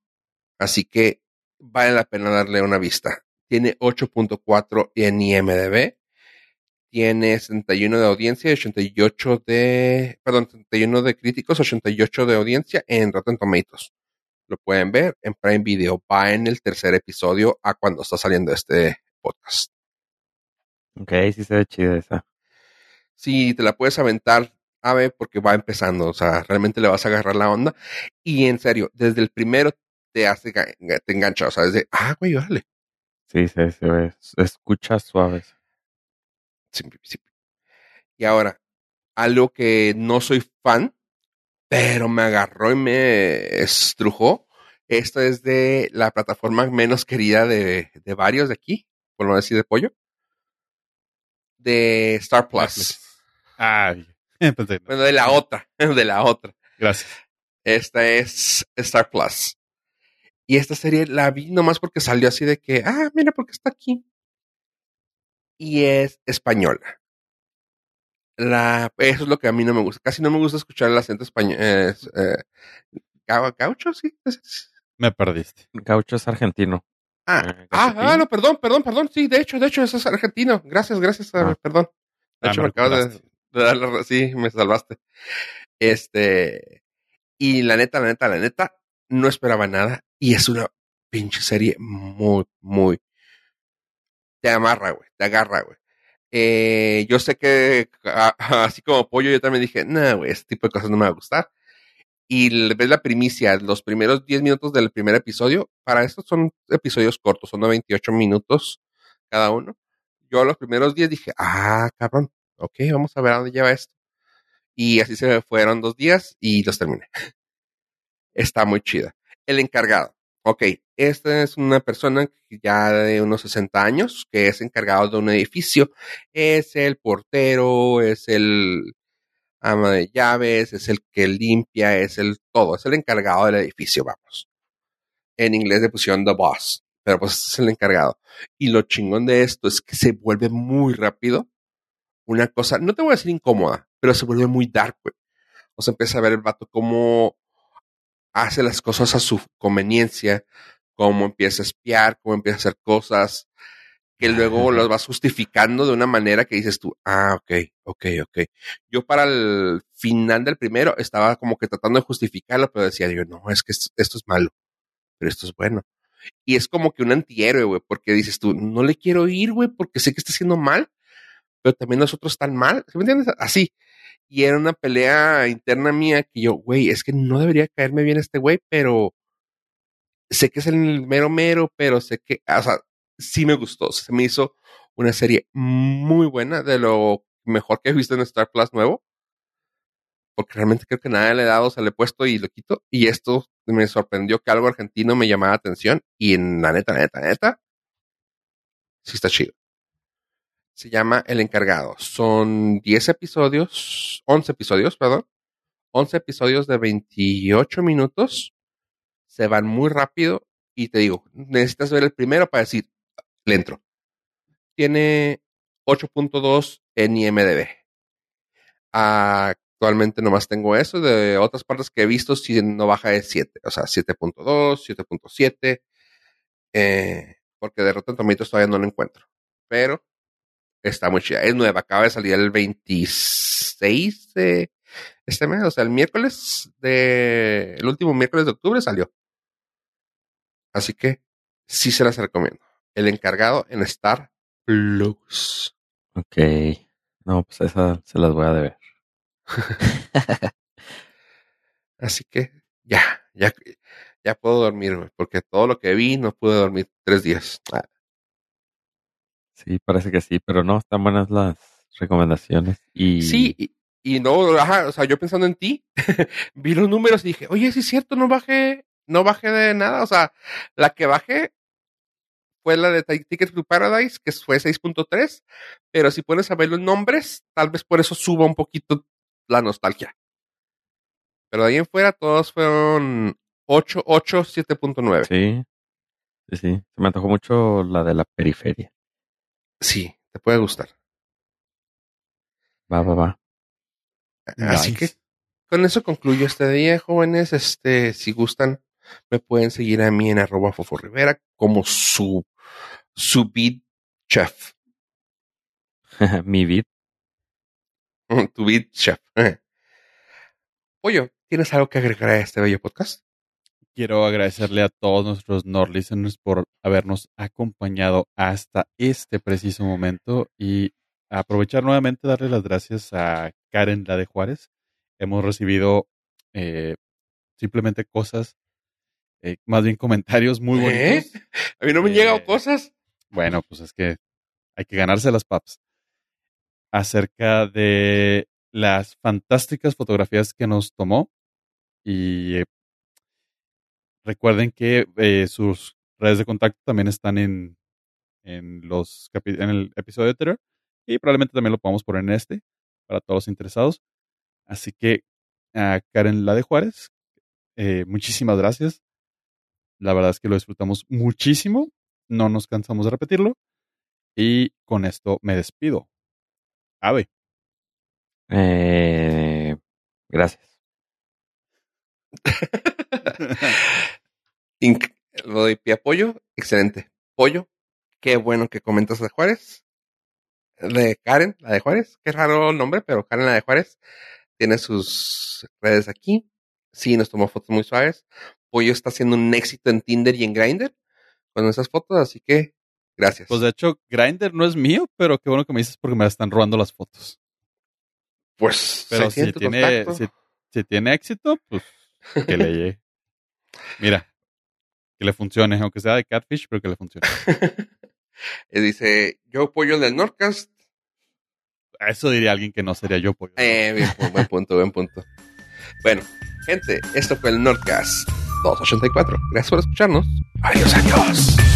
Así que vale la pena darle una vista. Tiene 8.4 en IMDB. Tiene 61 de audiencia y 88 de, perdón, 71 de críticos, 88 de audiencia en Rotten Tomatoes. Lo pueden ver en Prime Video. Va en el tercer episodio a cuando está saliendo este podcast. Ok, sí se ve chida esa. Si te la puedes aventar, ave, porque va empezando. O sea, realmente le vas a agarrar la onda. Y en serio, desde el primero te hace, te engancha. O sea, desde, ah, güey, órale. Sí, se, se ve. Escucha suave. Y ahora, algo que no soy fan, pero me agarró y me estrujó. Esto es de la plataforma menos querida de, de varios de aquí, por no decir de pollo. De Star Plus. No. Bueno, de la otra, de la otra. Gracias. Esta es Star Plus. Y esta serie la vi nomás porque salió así de que, ah, mira, porque está aquí. Y es española. La, eso es lo que a mí no me gusta. Casi no me gusta escuchar el acento español. Eh, eh, ¿Gaucho? Sí. es- es- Me perdiste. Gaucho es argentino. Ah, Eh, ah, ah, no, perdón, perdón, perdón. Sí, de hecho, de hecho, eso es argentino. Gracias, gracias, eh, Ah. perdón. De Ah, hecho, me me acabas de, de dar la Sí, me salvaste. Este. Y la neta, la neta, la neta, no esperaba nada. Y es una pinche serie muy, muy. Te amarra, güey. Te agarra, güey. Eh, yo sé que a- así como pollo, yo también dije, no, güey, este tipo de cosas no me va a gustar. Y ves la primicia, los primeros 10 minutos del primer episodio. Para estos son episodios cortos, son de 28 minutos cada uno. Yo los primeros 10 dije, ah, cabrón, ok, vamos a ver a dónde lleva esto. Y así se fueron dos días y los terminé. Está muy chida. El encargado. Ok, esta es una persona ya de unos 60 años que es encargado de un edificio. Es el portero, es el ama de llaves, es el que limpia, es el todo, es el encargado del edificio, vamos. En inglés le pusieron the boss, pero pues es el encargado. Y lo chingón de esto es que se vuelve muy rápido. Una cosa, no te voy a decir incómoda, pero se vuelve muy dark, güey. O sea, empieza a ver el vato cómo hace las cosas a su conveniencia, cómo empieza a espiar, cómo empieza a hacer cosas que luego las vas justificando de una manera que dices tú, ah, ok, ok, ok. Yo para el final del primero estaba como que tratando de justificarlo, pero decía yo, no, es que esto, esto es malo, pero esto es bueno. Y es como que un antihéroe, güey, porque dices tú, no le quiero ir, güey, porque sé que está haciendo mal, pero también los otros están mal, ¿sí ¿me entiendes? Así. Y era una pelea interna mía que yo, güey, es que no debería caerme bien este güey, pero sé que es el mero mero, pero sé que, o sea, sí me gustó. Se me hizo una serie muy buena, de lo mejor que he visto en Star Plus nuevo. Porque realmente creo que nada le he dado, se le he puesto y lo quito. Y esto me sorprendió que algo argentino me llamaba la atención. Y en la neta, neta, neta, sí está chido. Se llama El Encargado. Son 10 episodios, 11 episodios, perdón. 11 episodios de 28 minutos. Se van muy rápido. Y te digo, necesitas ver el primero para decir, le entro. Tiene 8.2 en IMDB. Actualmente nomás tengo eso. De otras partes que he visto, si no baja de 7. O sea, 7.2, 7.7. Eh, porque de Rotten todavía no lo encuentro. Pero está muy chida. Es nueva. Acaba de salir el 26 de este mes. O sea, el miércoles de... El último miércoles de octubre salió. Así que sí se las recomiendo. El encargado en Star Plus. Ok. No, pues esa se las voy a deber. Así que ya, ya, ya puedo dormir, güey, porque todo lo que vi no pude dormir tres días. Ah, Sí, parece que sí, pero no, están buenas las recomendaciones. Y Sí, y, y no, ajá, o sea, yo pensando en ti, vi los números y dije, oye, sí es cierto, no bajé, no bajé de nada. O sea, la que bajé fue la de Ti- Ticket to Paradise, que fue 6.3, pero si pones a ver los nombres, tal vez por eso suba un poquito la nostalgia. Pero de ahí en fuera todos fueron 8, 8, 7.9. sí, sí, sí. Se me antojó mucho la de la periferia. Sí, te puede gustar. Va, va, va. Así Nice. que con eso concluyo este día, jóvenes. Este, si gustan, me pueden seguir a mí en arroba Fofo Rivera como su, su beat chef. Mi vid. tu beat chef. Pollo, ¿tienes algo que agregar a este bello podcast? Quiero agradecerle a todos nuestros Nord listeners por habernos acompañado hasta este preciso momento y aprovechar nuevamente darle las gracias a Karen la de Juárez. Hemos recibido eh, simplemente cosas, eh, más bien comentarios muy ¿Eh? bonitos. A mí no me han Eh, llegado cosas. Bueno, pues es que hay que ganarse las paps. Acerca de las fantásticas fotografías que nos tomó. Y eh, recuerden que eh, sus redes de contacto también están en, en, los en el episodio anterior. Y probablemente también lo podamos poner en este para todos los interesados. Así que a Karen La de Juárez, eh, muchísimas gracias. La verdad es que lo disfrutamos muchísimo. No nos cansamos de repetirlo. Y con esto me despido. Ave. Eh, gracias. Inc- Lo doy pie a Pollo. Excelente. Pollo, qué bueno que comentas de Juárez. De Karen, la de Juárez. Qué raro el nombre, pero Karen, la de Juárez, tiene sus redes aquí. Sí, nos tomó fotos muy suaves. Pollo está haciendo un éxito en Tinder y en Grindr con esas fotos, así que gracias. Pues de hecho, Grindr no es mío, pero qué bueno que me dices porque me están robando las fotos. pues, Pero si tiene, si, si tiene éxito, pues que le llegue. Mira, que le funcione, aunque sea de catfish, pero que le funcione. Y dice, yo Pollo del Nordcast. Eso diría alguien que no sería yo, pollo. Eh, bien, buen punto, buen punto. Bueno, gente, esto fue el Nordcast 284. Gracias por escucharnos. Adiós, adiós.